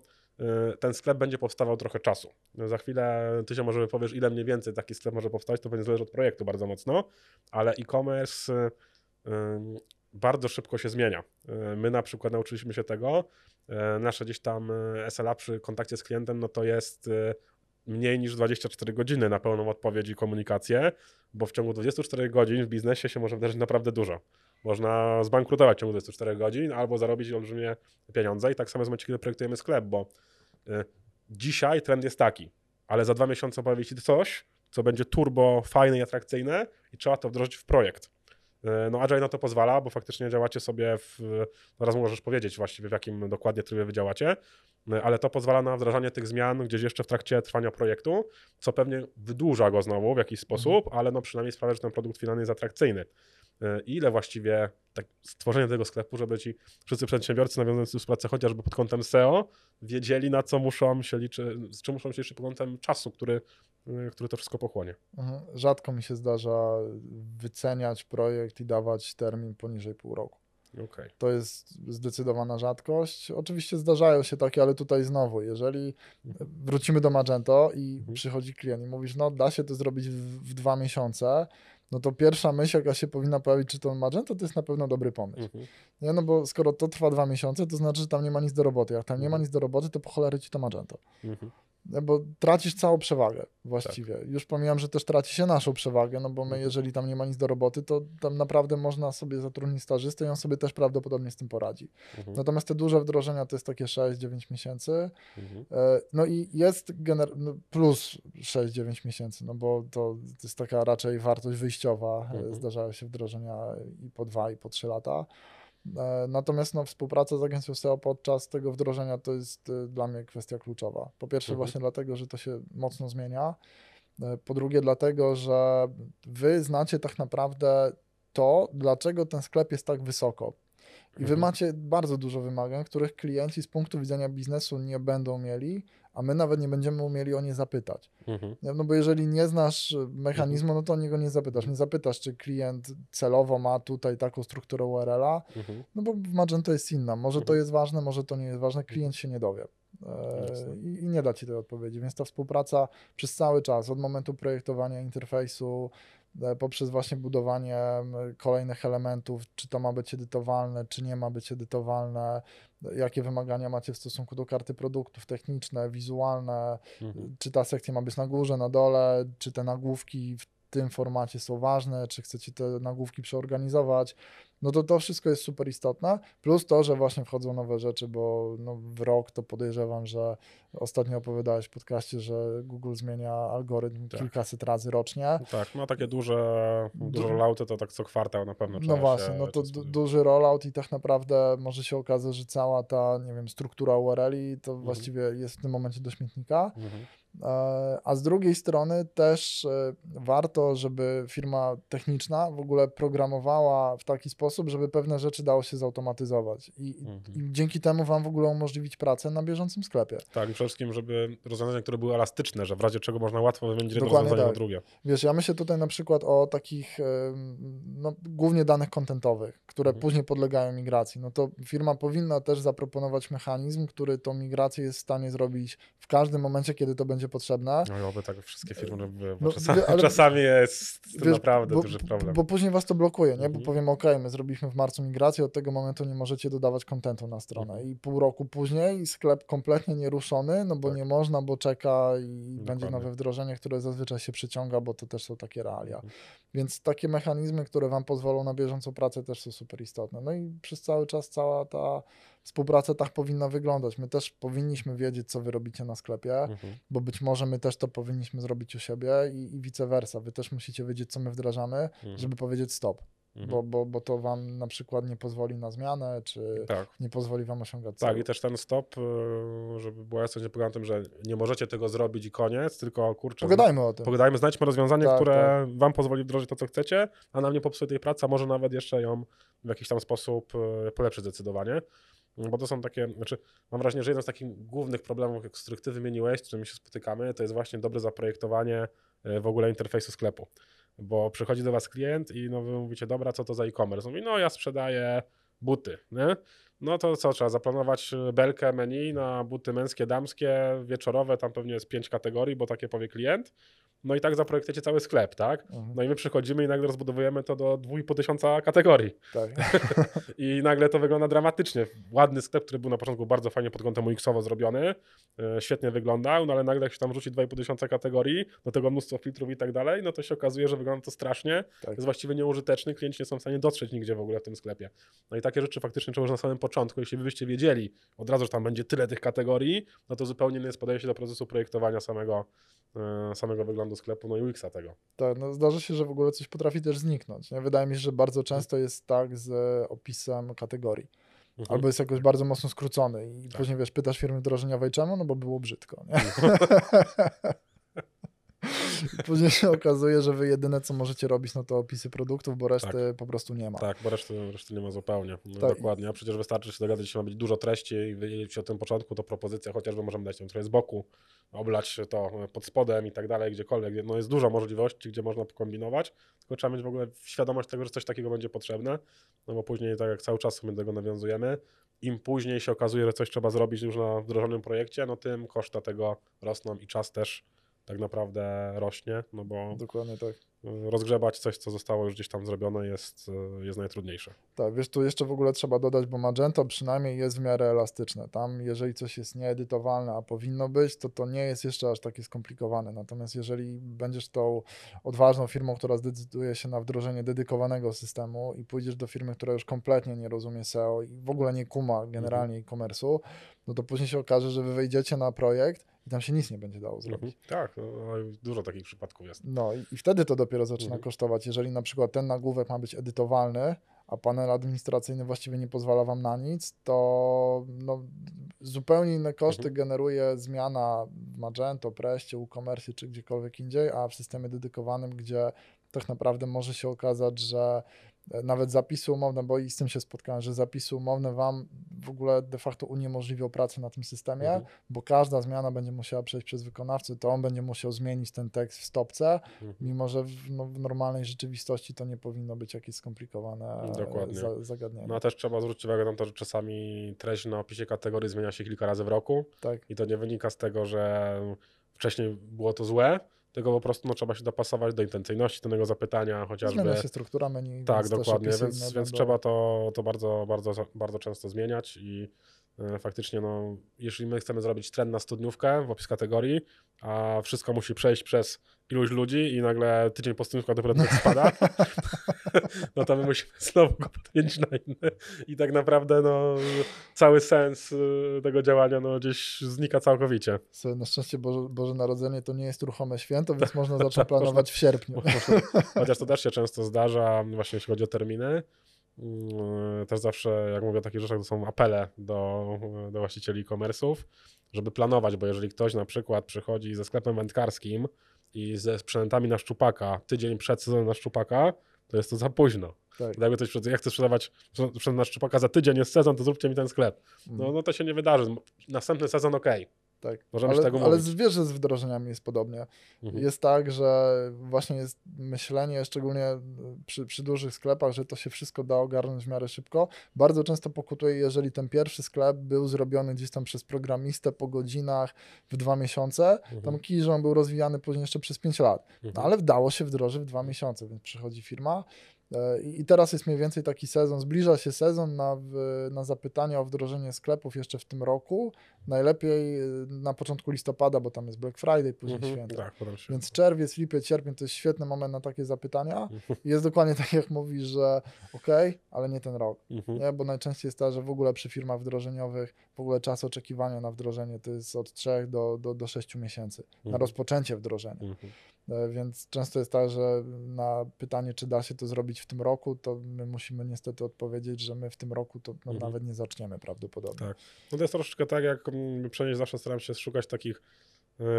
ten sklep będzie powstawał trochę czasu. Za chwilę ty się może powiesz, ile mniej więcej taki sklep może powstać, to będzie zależy od projektu bardzo mocno, ale e-commerce bardzo szybko się zmienia. My na przykład nauczyliśmy się tego, nasze gdzieś tam SLA przy kontakcie z klientem, no to jest mniej niż 24 godziny na pełną odpowiedź i komunikację, bo w ciągu 24 godzin w biznesie się może wydarzyć naprawdę dużo. Można zbankrutować w ciągu 24 godzin albo zarobić olbrzymie pieniądze i tak samo jest w momencie, kiedy projektujemy sklep, bo y, dzisiaj trend jest taki, ale za dwa miesiące pojawi się coś, co będzie turbo fajne i atrakcyjne i trzeba to wdrożyć w projekt. Y, no Agile na to pozwala, bo faktycznie działacie sobie w, zaraz możesz powiedzieć właściwie w jakim dokładnie trybie wy działacie, ale to pozwala na wdrażanie tych zmian gdzieś jeszcze w trakcie trwania projektu, co pewnie wydłuża go znowu w jakiś sposób, ale no przynajmniej sprawia, że ten produkt finalny jest atrakcyjny. Y, Ile właściwie tak stworzenie tego sklepu, żeby ci wszyscy przedsiębiorcy nawiązujący współpracę chociażby pod kątem SEO wiedzieli na co muszą się liczyć, z czym muszą się liczyć pod kątem czasu, który, y, który to wszystko pochłonie. Mhm. Rzadko mi się zdarza wyceniać projekt i dawać termin poniżej pół roku. Okej. To jest zdecydowana rzadkość. Oczywiście zdarzają się takie, ale tutaj znowu, jeżeli wrócimy do Magento i Mhm. przychodzi klient i mówisz, no da się to zrobić w, w dwa miesiące, no to pierwsza myśl, jaka się powinna pojawić, czy to Magento, to jest na pewno dobry pomysł. Mhm. Nie, no bo skoro to trwa dwa miesiące, to znaczy, że tam nie ma nic do roboty. Jak tam nie ma Mhm. nic do roboty, to po cholery ci to Magento. Mhm. Nie, Bo tracisz całą przewagę właściwie. Tak. Już pomijam, że też traci się naszą przewagę, no bo my, Mhm. jeżeli tam nie ma nic do roboty, to tam naprawdę można sobie zatrudnić stażystę i on sobie też prawdopodobnie z tym poradzi. Mhm. Natomiast te duże wdrożenia to jest takie 6-9 miesięcy. Mhm. E, No i jest no plus 6-9 miesięcy, no bo to, to jest taka raczej wartość wyjściowa. E, Mhm. Zdarzają się wdrożenia i po 2 i po 3 lata. E, Natomiast no, współpraca z agencją SEO podczas tego wdrożenia to jest e, dla mnie kwestia kluczowa. Po pierwsze, Mhm. właśnie dlatego, że to się mocno zmienia. E, Po drugie, dlatego, że wy znacie tak naprawdę to, dlaczego ten sklep jest tak wysoko. I wy Mhm. macie bardzo dużo wymagań, których klienci z punktu widzenia biznesu nie będą mieli, a my nawet nie będziemy umieli o nie zapytać. Mhm. No bo jeżeli nie znasz mechanizmu, no to o niego nie zapytasz. Nie zapytasz, czy klient celowo ma tutaj taką strukturę URL-a, Mhm. no bo w Magento jest inna. Może to Mhm. jest ważne, może to nie jest ważne. Klient się nie dowie. E, I, I nie da ci tej odpowiedzi. Więc ta współpraca przez cały czas, od momentu projektowania interfejsu, poprzez właśnie budowanie kolejnych elementów, czy to ma być edytowalne, czy nie ma być edytowalne, e, jakie wymagania macie w stosunku do karty produktów, techniczne, wizualne, Mhm. czy ta sekcja ma być na górze, na dole, czy te nagłówki w tym formacie są ważne, czy chcecie te nagłówki przeorganizować. No to to wszystko jest super istotne. Plus to, że właśnie wchodzą nowe rzeczy, bo no w rok to podejrzewam, że ostatnio opowiadałeś w podcaście, że Google zmienia algorytm Tak. kilkaset razy rocznie. Tak, no takie duże, duże Du- rollouty to tak co kwartał na pewno No właśnie, się no to du- duży rollout i tak naprawdę może się okazać, że cała ta, nie wiem, struktura URL-i to właściwie jest w tym momencie do śmietnika. Mhm. E, A z drugiej strony też e, warto, żeby firma techniczna w ogóle programowała w taki sposób, żeby pewne rzeczy dało się zautomatyzować i, Mhm. i dzięki temu wam w ogóle umożliwić pracę na bieżącym sklepie. Tak, i przede wszystkim, żeby rozwiązania, które były elastyczne, że w razie czego można łatwo wymienić jedno Dokładnie rozwiązanie na tak. drugie. Wiesz, ja myślę tutaj na przykład o takich, no, głównie danych kontentowych, które Mhm. później podlegają migracji. No to firma powinna też zaproponować mechanizm, który tą migrację jest w stanie zrobić w każdym momencie, kiedy to będzie potrzebne. No i oby tak wszystkie firmy, żeby, bo No, czasami, ale- czasami jest Wiesz, naprawdę bo, duży problem. Bo później was to blokuje, nie? Bo Mhm. powiemy, ok, my zrobiliśmy w marcu migrację, od tego momentu nie możecie dodawać kontentu na stronę. Mhm. I pół roku później sklep kompletnie nieruszony, no bo Tak. nie można, bo czeka i będzie Dokładnie. nowe wdrożenie, które zazwyczaj się przyciąga, bo to też są takie realia. Mhm. Więc takie mechanizmy, które wam pozwolą na bieżącą pracę też są super istotne. No i przez cały czas cała ta współpraca tak powinna wyglądać. My też powinniśmy wiedzieć, co wy robicie na sklepie, Mhm. bo być może my też to powinniśmy zrobić u siebie i, i vice versa. Wy też musicie wiedzieć, co my wdrażamy, Mhm. żeby powiedzieć stop, Mhm. bo, bo, bo to wam na przykład nie pozwoli na zmianę, czy Tak. nie pozwoli wam osiągać Tak, celu. i też ten stop, y, żeby była jasność, nie na tym, że nie możecie tego zrobić i koniec, tylko kurczę, Pogadajmy o tym. pogadajmy, znajdźmy rozwiązanie, Tak, które wam pozwoli wdrożyć to, co chcecie, a nam nie popsuje tej pracy, a może nawet jeszcze ją w jakiś tam sposób y, polepszyć zdecydowanie. Bo to są takie, znaczy mam wrażenie, że jeden z takich głównych problemów, z których ty wymieniłeś, z którymi się spotykamy, to jest właśnie dobre zaprojektowanie y, w ogóle interfejsu sklepu. Bo przychodzi do was klient i no wy mówicie, dobra, co to za e-commerce? Mówi, no ja sprzedaję buty, nie? No to co, trzeba zaplanować y, belkę menu na buty męskie, damskie, wieczorowe, tam pewnie jest pięć kategorii, bo takie powie klient. No i tak zaprojektujecie cały sklep, tak? Mhm, No i my przychodzimy i nagle rozbudowujemy to do 2,5 tysiąca kategorii. tak. I nagle to wygląda dramatycznie. Ładny sklep, który był na początku bardzo fajnie pod kątem UX-owo zrobiony, e, świetnie wyglądał, no ale nagle jak się tam rzuci 2,5 tysiąca kategorii, do tego mnóstwo filtrów i tak dalej, no to się okazuje, że wygląda to strasznie, Tak. jest właściwie nieużyteczny, klienci nie są w stanie dotrzeć nigdzie w ogóle w tym sklepie. No i takie rzeczy faktycznie trzeba już na samym początku, jeśli byście wiedzieli od razu, że tam będzie tyle tych kategorii, no to zupełnie inne jest podejście do procesu projektowania samego, e, samego wyglądu sklepu, no i UX-a tego. Tak, no zdarza się, że w ogóle coś potrafi też zniknąć. Nie? Wydaje mi się, że bardzo często jest tak z opisem kategorii. Mhm. albo jest jakoś bardzo mocno skrócony i później wiesz, pytasz firmy wdrożeniowej czemu, no bo było brzydko, nie? Później się okazuje, że wy jedyne co możecie robić, no to opisy produktów, bo reszty po prostu nie ma. Tak, bo reszty, reszty nie ma zupełnie. No, Tak. Dokładnie. A przecież wystarczy się dogadać, że ma być dużo treści i wiedzieć o tym początku, to propozycja chociażby możemy dać ją trochę z boku, oblać to pod spodem i tak dalej, gdziekolwiek. No jest dużo możliwości, gdzie można pokombinować, tylko trzeba mieć w ogóle świadomość tego, że coś takiego będzie potrzebne, no bo później, tak jak cały czas my do tego nawiązujemy, im później się okazuje, że coś trzeba zrobić już na wdrożonym projekcie, no tym koszta tego rosną i czas też tak naprawdę rośnie, no bo Dokładnie tak. rozgrzebać coś, co zostało już gdzieś tam zrobione jest, y, jest najtrudniejsze. Tak, wiesz, tu jeszcze w ogóle trzeba dodać, bo Magento przynajmniej jest w miarę elastyczne. Tam, jeżeli coś jest nieedytowalne, a powinno być, to to nie jest jeszcze aż takie skomplikowane. Natomiast jeżeli będziesz tą odważną firmą, która zdecyduje się na wdrożenie dedykowanego systemu i pójdziesz do firmy, która już kompletnie nie rozumie SEO i w ogóle nie kuma generalnie e-commerce'u, no to później się okaże, że wy wejdziecie na projekt i tam się nic nie będzie dało zrobić. Tak, no, no, dużo takich przypadków jest. No i, i wtedy to dopiero zaczyna Mhm. kosztować. Jeżeli na przykład ten nagłówek ma być edytowalny, a panel administracyjny właściwie nie pozwala wam na nic, to no, zupełnie inne koszty Mhm. generuje zmiana w Magento, Preście, WooCommerce czy gdziekolwiek indziej, a w systemie dedykowanym, gdzie tak naprawdę może się okazać, że nawet zapisy umowne, bo i z tym się spotkałem, że zapisy umowne wam w ogóle de facto uniemożliwią pracę na tym systemie, Mhm. bo każda zmiana będzie musiała przejść przez wykonawcę, to on będzie musiał zmienić ten tekst w stopce, Mhm. mimo że w, no, w normalnej rzeczywistości to nie powinno być jakieś skomplikowane e, Dokładnie. za, zagadnienie. No a też trzeba zwrócić uwagę na to, że czasami treść na opisie kategorii zmienia się kilka razy w roku tak, i to nie wynika z tego, że wcześniej było to złe, tylko po prostu no, trzeba się dopasować do intencyjności danego zapytania, chociażby. zmienia się struktura menu. Tak, dokładnie, więc, więc trzeba to, to bardzo, bardzo, bardzo często zmieniać i e, faktycznie, no, jeśli my chcemy zrobić trend na studniówkę w opis kategorii, a wszystko musi przejść przez iluś ludzi i nagle tydzień po studniówkach dopiero to spada, no to my musimy znowu go podmienić na inny i tak naprawdę no, cały sens y, tego działania no, gdzieś znika całkowicie. Na szczęście Boże, Boże Narodzenie to nie jest ruchome święto, więc można zacząć planować w sierpniu. Chociaż to też się często zdarza, właśnie jeśli chodzi o terminy. Mm, Też zawsze, jak mówię o takich rzeczach, to są apele do, do właścicieli e-commerce'ów, żeby planować, bo jeżeli ktoś na przykład przychodzi ze sklepem wędkarskim i ze sprzętami na szczupaka tydzień przed sezonem na szczupaka, to jest to za późno. Tak. Jakby ktoś ja chcę sprzedawać sprzęt na szczupaka za tydzień, jest sezon, to zróbcie mi ten sklep. No, no to się nie wydarzy. Następny sezon ok. Tak. możemy się ale, tego ale mówić. wiesz, że z wdrożeniami jest podobnie. Mhm. Jest tak, że właśnie jest myślenie, szczególnie przy, przy dużych sklepach, że to się wszystko da ogarnąć w miarę szybko. Bardzo często pokutuje, jeżeli ten pierwszy sklep był zrobiony gdzieś tam przez programistę po godzinach w dwa miesiące, tam Mhm. kij, że on był rozwijany później jeszcze przez pięć lat. No, Mhm. ale wdało się wdrożyć w dwa miesiące, więc przychodzi firma. E, I teraz jest mniej więcej taki sezon, zbliża się sezon na, na zapytania o wdrożenie sklepów jeszcze w tym roku. Najlepiej e, na początku listopada, bo tam jest Black Friday, później Mhm. święta. Tak. Więc czerwiec, lipiec, sierpień to jest świetny moment na takie zapytania. Mhm. I jest dokładnie tak, jak mówisz, że okej, ale nie ten rok. Mhm. Nie? Bo najczęściej jest tak, że w ogóle przy firmach wdrożeniowych w ogóle czas oczekiwania na wdrożenie to jest od 3 do, do, do 6 miesięcy na Mhm. rozpoczęcie wdrożenia. E, Więc często jest tak, że na pytanie, czy da się to zrobić w tym roku, to my musimy niestety odpowiedzieć, że my w tym roku to no, Mhm. nawet nie zaczniemy prawdopodobnie. Tak. No to jest troszeczkę tak, jak mm, przynajmniej zawsze staram się szukać takich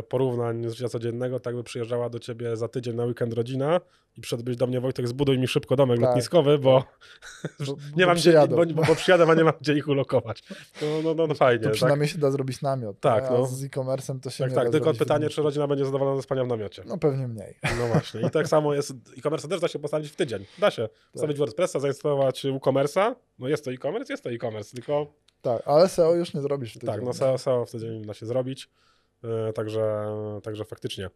porównań z życia codziennego, tak by przyjeżdżała do ciebie za tydzień na weekend rodzina i przyszedłbyś do mnie Wojtek, zbuduj mi szybko domek Tak. lotniskowy, bo Bo, nie bo mam gdzie, przyjadą. bo, bo, bo przyjadę, a nie mam gdzie ich ulokować. No, no, no, no fajnie. To tak? przynajmniej się da zrobić namiot. Tak, no. z e-commerce'em to się Tak, nie tak, tylko w pytanie, czy rodzina będzie zadowolona ze spania w namiocie. No pewnie mniej. No właśnie. I tak samo jest, e-commerce też da się postawić w tydzień. Da się. Wstawić WordPressa, zainstalować WooCommerce'a. No jest to e-commerce, jest to e-commerce, tylko Tak, ale SEO już nie zrobisz w tydzień. Tak, no? SEO, SEO w tydzień da się zrobić, także, także faktycznie.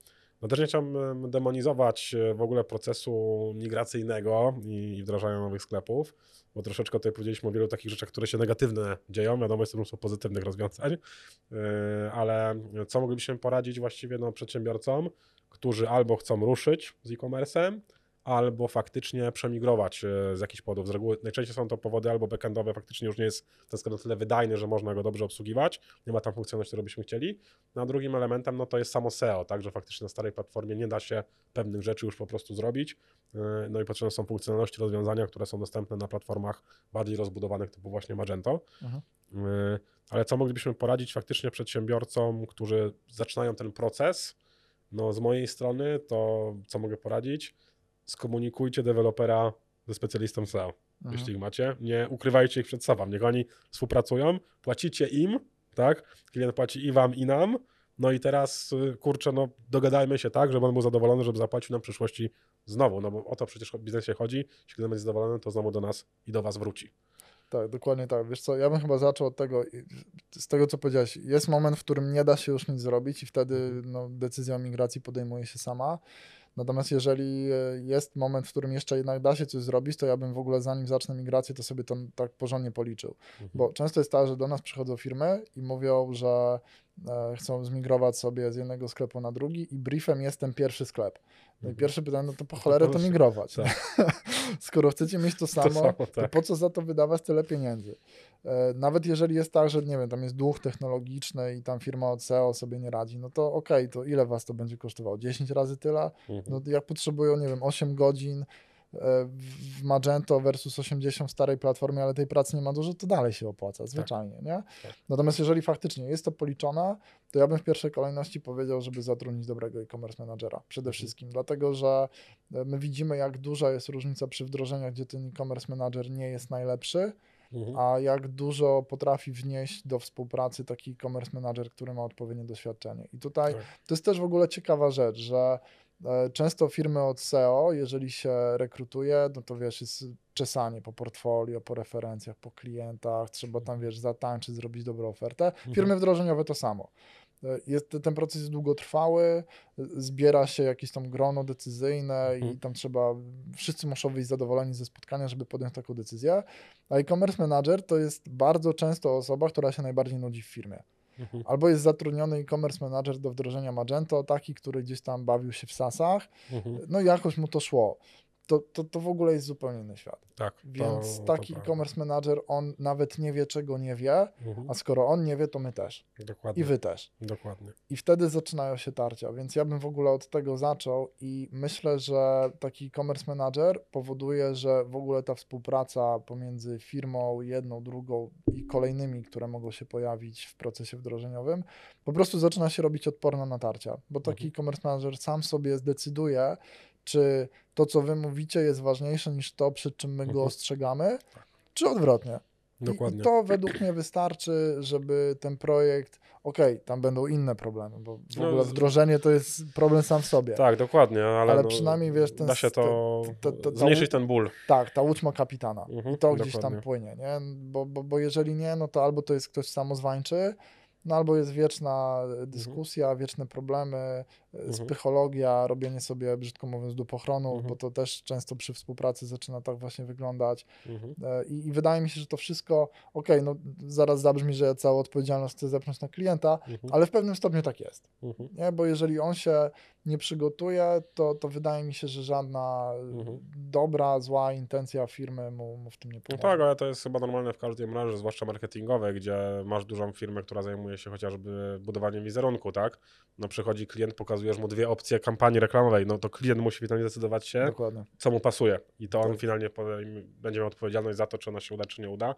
No też nie chciałbym demonizować e, w ogóle procesu migracyjnego i i wdrażania nowych sklepów, bo troszeczkę tutaj powiedzieliśmy o wielu takich rzeczach, które się negatywne dzieją, wiadomo, jest mnóstwo pozytywnych rozwiązań, e, ale co moglibyśmy poradzić właściwie no, przedsiębiorcom, którzy albo chcą ruszyć z e-commerce'em, albo faktycznie przemigrować e, z jakichś powodów. Z reguły najczęściej są to powody albo backendowe, faktycznie już nie jest ten sklep na tyle wydajny, że można go dobrze obsługiwać, nie ma tam funkcjonalności, które byśmy chcieli. No, a drugim elementem no, to jest samo SEO, tak, że faktycznie na starej platformie nie da się pewnych rzeczy już po prostu zrobić. E, No i potrzebne są funkcjonalności, rozwiązania, które są dostępne na platformach bardziej rozbudowanych typu właśnie Magento. Mhm. E, Ale co moglibyśmy poradzić faktycznie przedsiębiorcom, którzy zaczynają ten proces? No z mojej strony to co mogę poradzić? Skomunikujcie dewelopera ze specjalistą SEO, Mhm. jeśli ich macie. Nie ukrywajcie ich przed sobą. Niech oni współpracują, płacicie im, tak? Klient płaci i wam, i nam. No i teraz, y, kurczę, no dogadajmy się tak, żeby on był zadowolony, żeby zapłacił nam w przyszłości znowu, no bo o to przecież w biznesie chodzi. Jeśli klient będzie zadowolony, to znowu do nas i do was wróci. Tak, dokładnie tak. Wiesz co, ja bym chyba zaczął od tego, z tego co powiedziałeś, jest moment, w którym nie da się już nic zrobić i wtedy no, decyzja o migracji podejmuje się sama. Natomiast jeżeli e, jest moment, w którym jeszcze jednak da się coś zrobić, to ja bym w ogóle zanim zacznę migrację, to sobie to tak porządnie policzył. Mhm. Bo często jest tak, że do nas przychodzą firmy i mówią, że e, chcą zmigrować sobie z jednego sklepu na drugi i briefem jest ten pierwszy sklep. No i Mhm. pierwsze pytanie, no to po to cholerę to migrować. Tak. Skoro chcecie mieć to samo, samo, to tak. po co za to wydawać tyle pieniędzy? E, Nawet jeżeli jest tak, że nie wiem, tam jest dług technologiczny i tam firma od SEO sobie nie radzi, no to okej, to ile was to będzie kosztowało? 10 razy tyle? Mhm. No jak potrzebują, nie wiem, 8 godzin e, w Magento versus 80 w starej platformie, ale tej pracy nie ma dużo, to dalej się opłaca, zwyczajnie, nie? Tak. Natomiast jeżeli faktycznie jest to policzone, to ja bym w pierwszej kolejności powiedział, żeby zatrudnić dobrego e-commerce managera, przede Mhm. wszystkim, dlatego że e, my widzimy, jak duża jest różnica przy wdrożeniach, gdzie ten e-commerce manager nie jest najlepszy, Mhm. a jak dużo potrafi wnieść do współpracy taki e-commerce manager, który ma odpowiednie doświadczenie. I tutaj Tak. to jest też w ogóle ciekawa rzecz, że e, często firmy od SEO, jeżeli się rekrutuje, no to wiesz, jest czesanie po portfolio, po referencjach, po klientach, trzeba tam, wiesz, zatańczyć, zrobić dobrą ofertę. Firmy wdrożeniowe to samo. E, Jest, ten proces jest długotrwały, zbiera się jakieś tam grono decyzyjne i Mhm. tam trzeba, wszyscy muszą wyjść zadowoleni ze spotkania, żeby podjąć taką decyzję, a e-commerce manager to jest bardzo często osoba, która się najbardziej nudzi w firmie. Mhm. Albo jest zatrudniony e-commerce manager do wdrożenia Magento, taki, który gdzieś tam bawił się w sasach, Mhm. no i jakoś mu to szło. To, to, to w ogóle jest zupełnie inny świat. Tak. Więc to, taki e-commerce manager, on nawet nie wie, czego nie wie, Mhm. a skoro on nie wie, to my też. Dokładnie. I wy też. Dokładnie. I wtedy zaczynają się tarcia, więc ja bym w ogóle od tego zaczął i myślę, że taki e-commerce manager powoduje, że w ogóle ta współpraca pomiędzy firmą jedną, drugą i kolejnymi, które mogą się pojawić w procesie wdrożeniowym, po prostu zaczyna się robić odporna na tarcia, bo taki Mhm. e-commerce manager sam sobie zdecyduje, czy to, co wy mówicie, jest ważniejsze niż to, przed czym my go Mhm. ostrzegamy, czy odwrotnie. Dokładnie. I to według mnie wystarczy, żeby ten projekt, okej, tam będą inne problemy, bo w No, ogóle wdrożenie to jest problem sam w sobie. Tak, dokładnie, ale, Ale no, przynajmniej, wiesz, ten da się to zmniejszyć ten ból. Tak, ta łódź ma kapitana Mhm, i to gdzieś dokładnie. tam płynie, nie? Bo, bo, bo jeżeli nie, no to albo to jest ktoś samozwańczy, no albo jest wieczna dyskusja, wieczne problemy, Mhm. Psychologia, robienie sobie, brzydko mówiąc, dupochronów, Mhm. bo to też często przy współpracy zaczyna tak właśnie wyglądać. Mhm. E, I, I wydaje mi się, że to wszystko, okej, no zaraz zabrzmi, że ja całą odpowiedzialność chcę zepchnąć na klienta, Mhm. ale w pewnym stopniu tak jest. Mhm. Nie? Bo jeżeli on się nie przygotuje, to, to wydaje mi się, że żadna Mhm. dobra, zła intencja firmy mu, mu w tym nie No pomoże. tak, ale to jest chyba normalne w każdej branży, zwłaszcza marketingowej, gdzie masz dużą firmę, która zajmuje się chociażby budowaniem wizerunku, tak? No przychodzi klient, pokazujesz mu dwie opcje kampanii reklamowej, no to klient musi finalnie zdecydować się, Dokładnie. co mu pasuje i to on Tak. finalnie będzie miał odpowiedzialność za to, czy ona się uda, czy nie uda.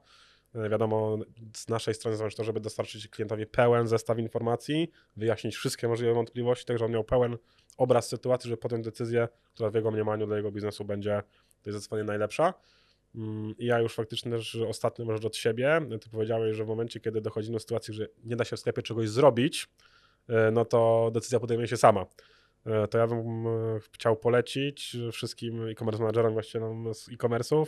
E, Wiadomo, z naszej strony zależy to, żeby dostarczyć klientowi pełen zestaw informacji, wyjaśnić wszystkie możliwe wątpliwości, tak żeby on miał pełen obraz sytuacji, żeby podjąć decyzję, która w jego mniemaniu dla jego biznesu będzie to jest zdecydowanie najlepsza. Mm, I ja już faktycznie też ostatnią rzecz od siebie. Ty powiedziałeś, że w momencie, kiedy dochodzi do sytuacji, że nie da się w sklepie czegoś zrobić, no to decyzja podejmie się sama. E, To ja bym e, chciał polecić wszystkim e-commerce managerom, właścicielom e-commerce'ów,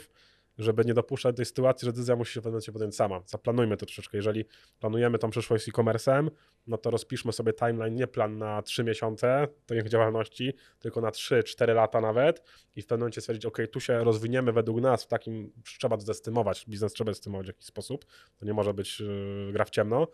żeby nie dopuszczać tej sytuacji, że decyzja musi się w pewnym momencie podjąć sama. Zaplanujmy to troszeczkę. Jeżeli planujemy tą przyszłość z e-commerce'em, no to rozpiszmy sobie timeline, nie plan na 3 miesiące tej działalności, tylko na 3-4 lata nawet i w pewnym momencie stwierdzić, ok, tu się rozwiniemy według nas w takim, trzeba zestymować, biznes trzeba zestymować w jakiś sposób, to nie może być gra w ciemno,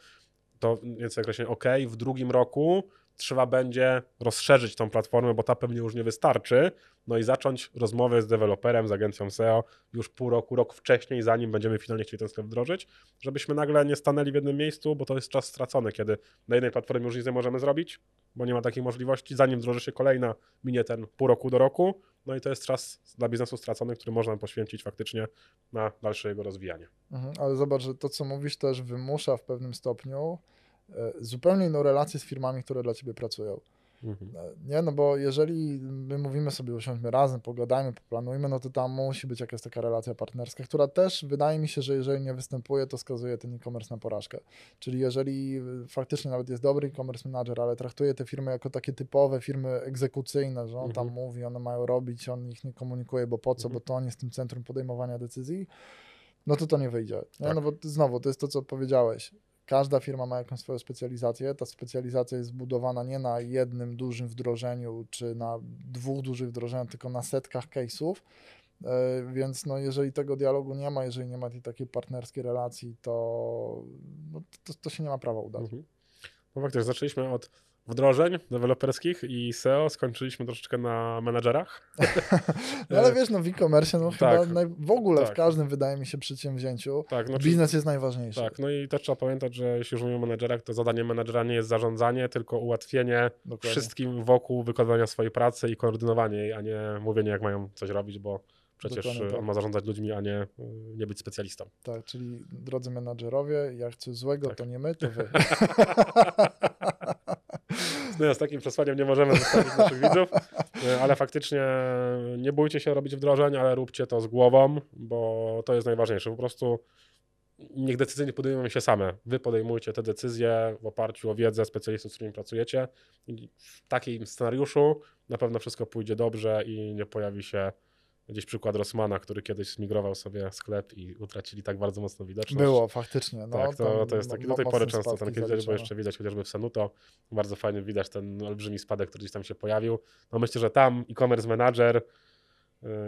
to więc określenie, ok, w drugim roku trzeba będzie rozszerzyć tą platformę, bo ta pewnie już nie wystarczy, no i zacząć rozmowę z deweloperem, z agencją SEO już pół roku, rok wcześniej, zanim będziemy finalnie chcieli ten sklep wdrożyć, żebyśmy nagle nie stanęli w jednym miejscu, bo to jest czas stracony, kiedy na jednej platformie już nic nie możemy zrobić, bo nie ma takiej możliwości, zanim wdroży się kolejna, minie ten pół roku do roku, no i to jest czas dla biznesu stracony, który można poświęcić faktycznie na dalsze jego rozwijanie. Mhm, ale zobacz, że to, co mówisz, też wymusza w pewnym stopniu zupełnie inną relację z firmami, które dla ciebie pracują. Mhm. E, Nie, no bo jeżeli my mówimy sobie, usiądźmy razem, pogadajmy, poplanujmy, no to tam musi być jakaś taka relacja partnerska, która też wydaje mi się, że jeżeli nie występuje, to skazuje ten e-commerce na porażkę. Czyli jeżeli y, faktycznie nawet jest dobry e-commerce manager, ale traktuje te firmy jako takie typowe firmy egzekucyjne, że on tam Mhm. mówi, one mają robić, on ich nie komunikuje, bo po co, Mhm. bo to on jest tym centrum podejmowania decyzji, no to to nie wyjdzie. Nie? Tak. No bo znowu, to jest to, co powiedziałeś. Każda firma ma jakąś swoją specjalizację. Ta specjalizacja jest zbudowana nie na jednym dużym wdrożeniu, czy na dwóch dużych wdrożeniach, tylko na setkach case'ów. E, Więc no, jeżeli tego dialogu nie ma, jeżeli nie ma tej takiej partnerskiej relacji, to, no, to, to się nie ma prawa udać. Mhm. No faktycznie, zaczęliśmy od wdrożeń deweloperskich i SEO, skończyliśmy troszeczkę na menadżerach. No, ale wiesz, no w e-commerce no, chyba tak. naj, w ogóle w Tak. każdym, wydaje mi się, przedsięwzięciu Tak, no, biznes jest najważniejszy. tak, no i też trzeba pamiętać, że jeśli już mówimy o menedżerach, to zadanie menedżera nie jest zarządzanie, tylko ułatwienie Dokładnie. wszystkim wokół wykonywania swojej pracy i koordynowanie jej, a nie mówienie, jak mają coś robić, bo przecież Dokładnie y, tak. on ma zarządzać ludźmi, a nie, y, nie być specjalistą. Tak, czyli drodzy menadżerowie, jak coś złego, Tak. to nie my, to wy. No, z takim przesłaniem nie możemy zostawić naszych widzów, y, ale faktycznie nie bójcie się robić wdrożeń, ale róbcie to z głową, bo to jest najważniejsze. Po prostu niech decyzje nie podejmują się same. Wy podejmujcie te decyzje w oparciu o wiedzę specjalistów, z którymi pracujecie. I w takim scenariuszu na pewno wszystko pójdzie dobrze i nie pojawi się gdzieś przykład Rossmana, który kiedyś zmigrował sobie sklep i utracili tak bardzo mocno widoczność. Było, faktycznie. No, tak, to, to jest taki, do tej pory często ten widać, bo jeszcze widać chociażby w Senuto, bardzo fajnie widać ten olbrzymi spadek, który gdzieś tam się pojawił. No myślę, że tam e-commerce manager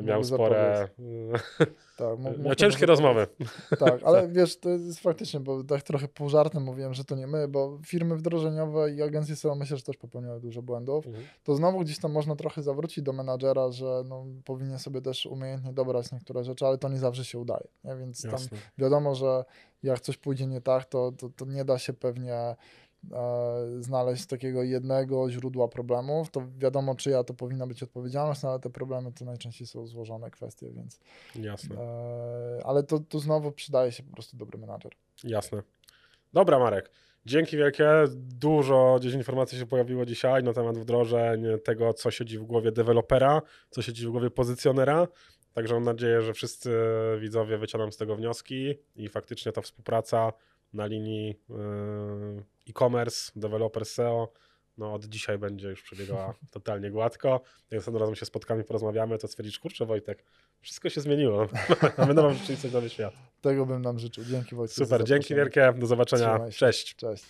miał spore, Tak, mógł- mógł miał ciężkie rozmowy. Tak, ale wiesz, to jest faktycznie, bo tak trochę pół żartem mówiłem, że to nie my, bo firmy wdrożeniowe i agencje SEO myślę, że też popełniały dużo błędów. Mhm. To znowu gdzieś tam można trochę zawrócić do menadżera, że no, powinien sobie też umiejętnie dobrać niektóre rzeczy, ale to nie zawsze się udaje. Nie? Więc tam Jasne. wiadomo, że jak coś pójdzie nie tak, to, to, to nie da się pewnie znaleźć takiego jednego źródła problemów. To wiadomo, czyja to powinna być odpowiedzialność, no, ale te problemy to najczęściej są złożone kwestie, więc. Jasne. E, ale to, tu znowu przydaje się po prostu dobry menadżer. Jasne. Dobra, Marek. Dzięki wielkie. Dużo gdzieś informacji się pojawiło dzisiaj na temat wdrożeń, tego, co siedzi w głowie dewelopera, co siedzi w głowie pozycjonera. Także mam nadzieję, że wszyscy widzowie wyciągną z tego wnioski i faktycznie ta współpraca na linii yy, e-commerce, developer SEO, no od dzisiaj będzie już przebiegała totalnie gładko. Jak następnym razem się spotkamy, porozmawiamy, to stwierdzisz, kurczę Wojtek, wszystko się zmieniło. Mamy nową rzeczywistość, nowy świat. Tego bym nam życzył. Dzięki Wojtku. za Super, dzięki wielkie, do zobaczenia, cześć. Cześć.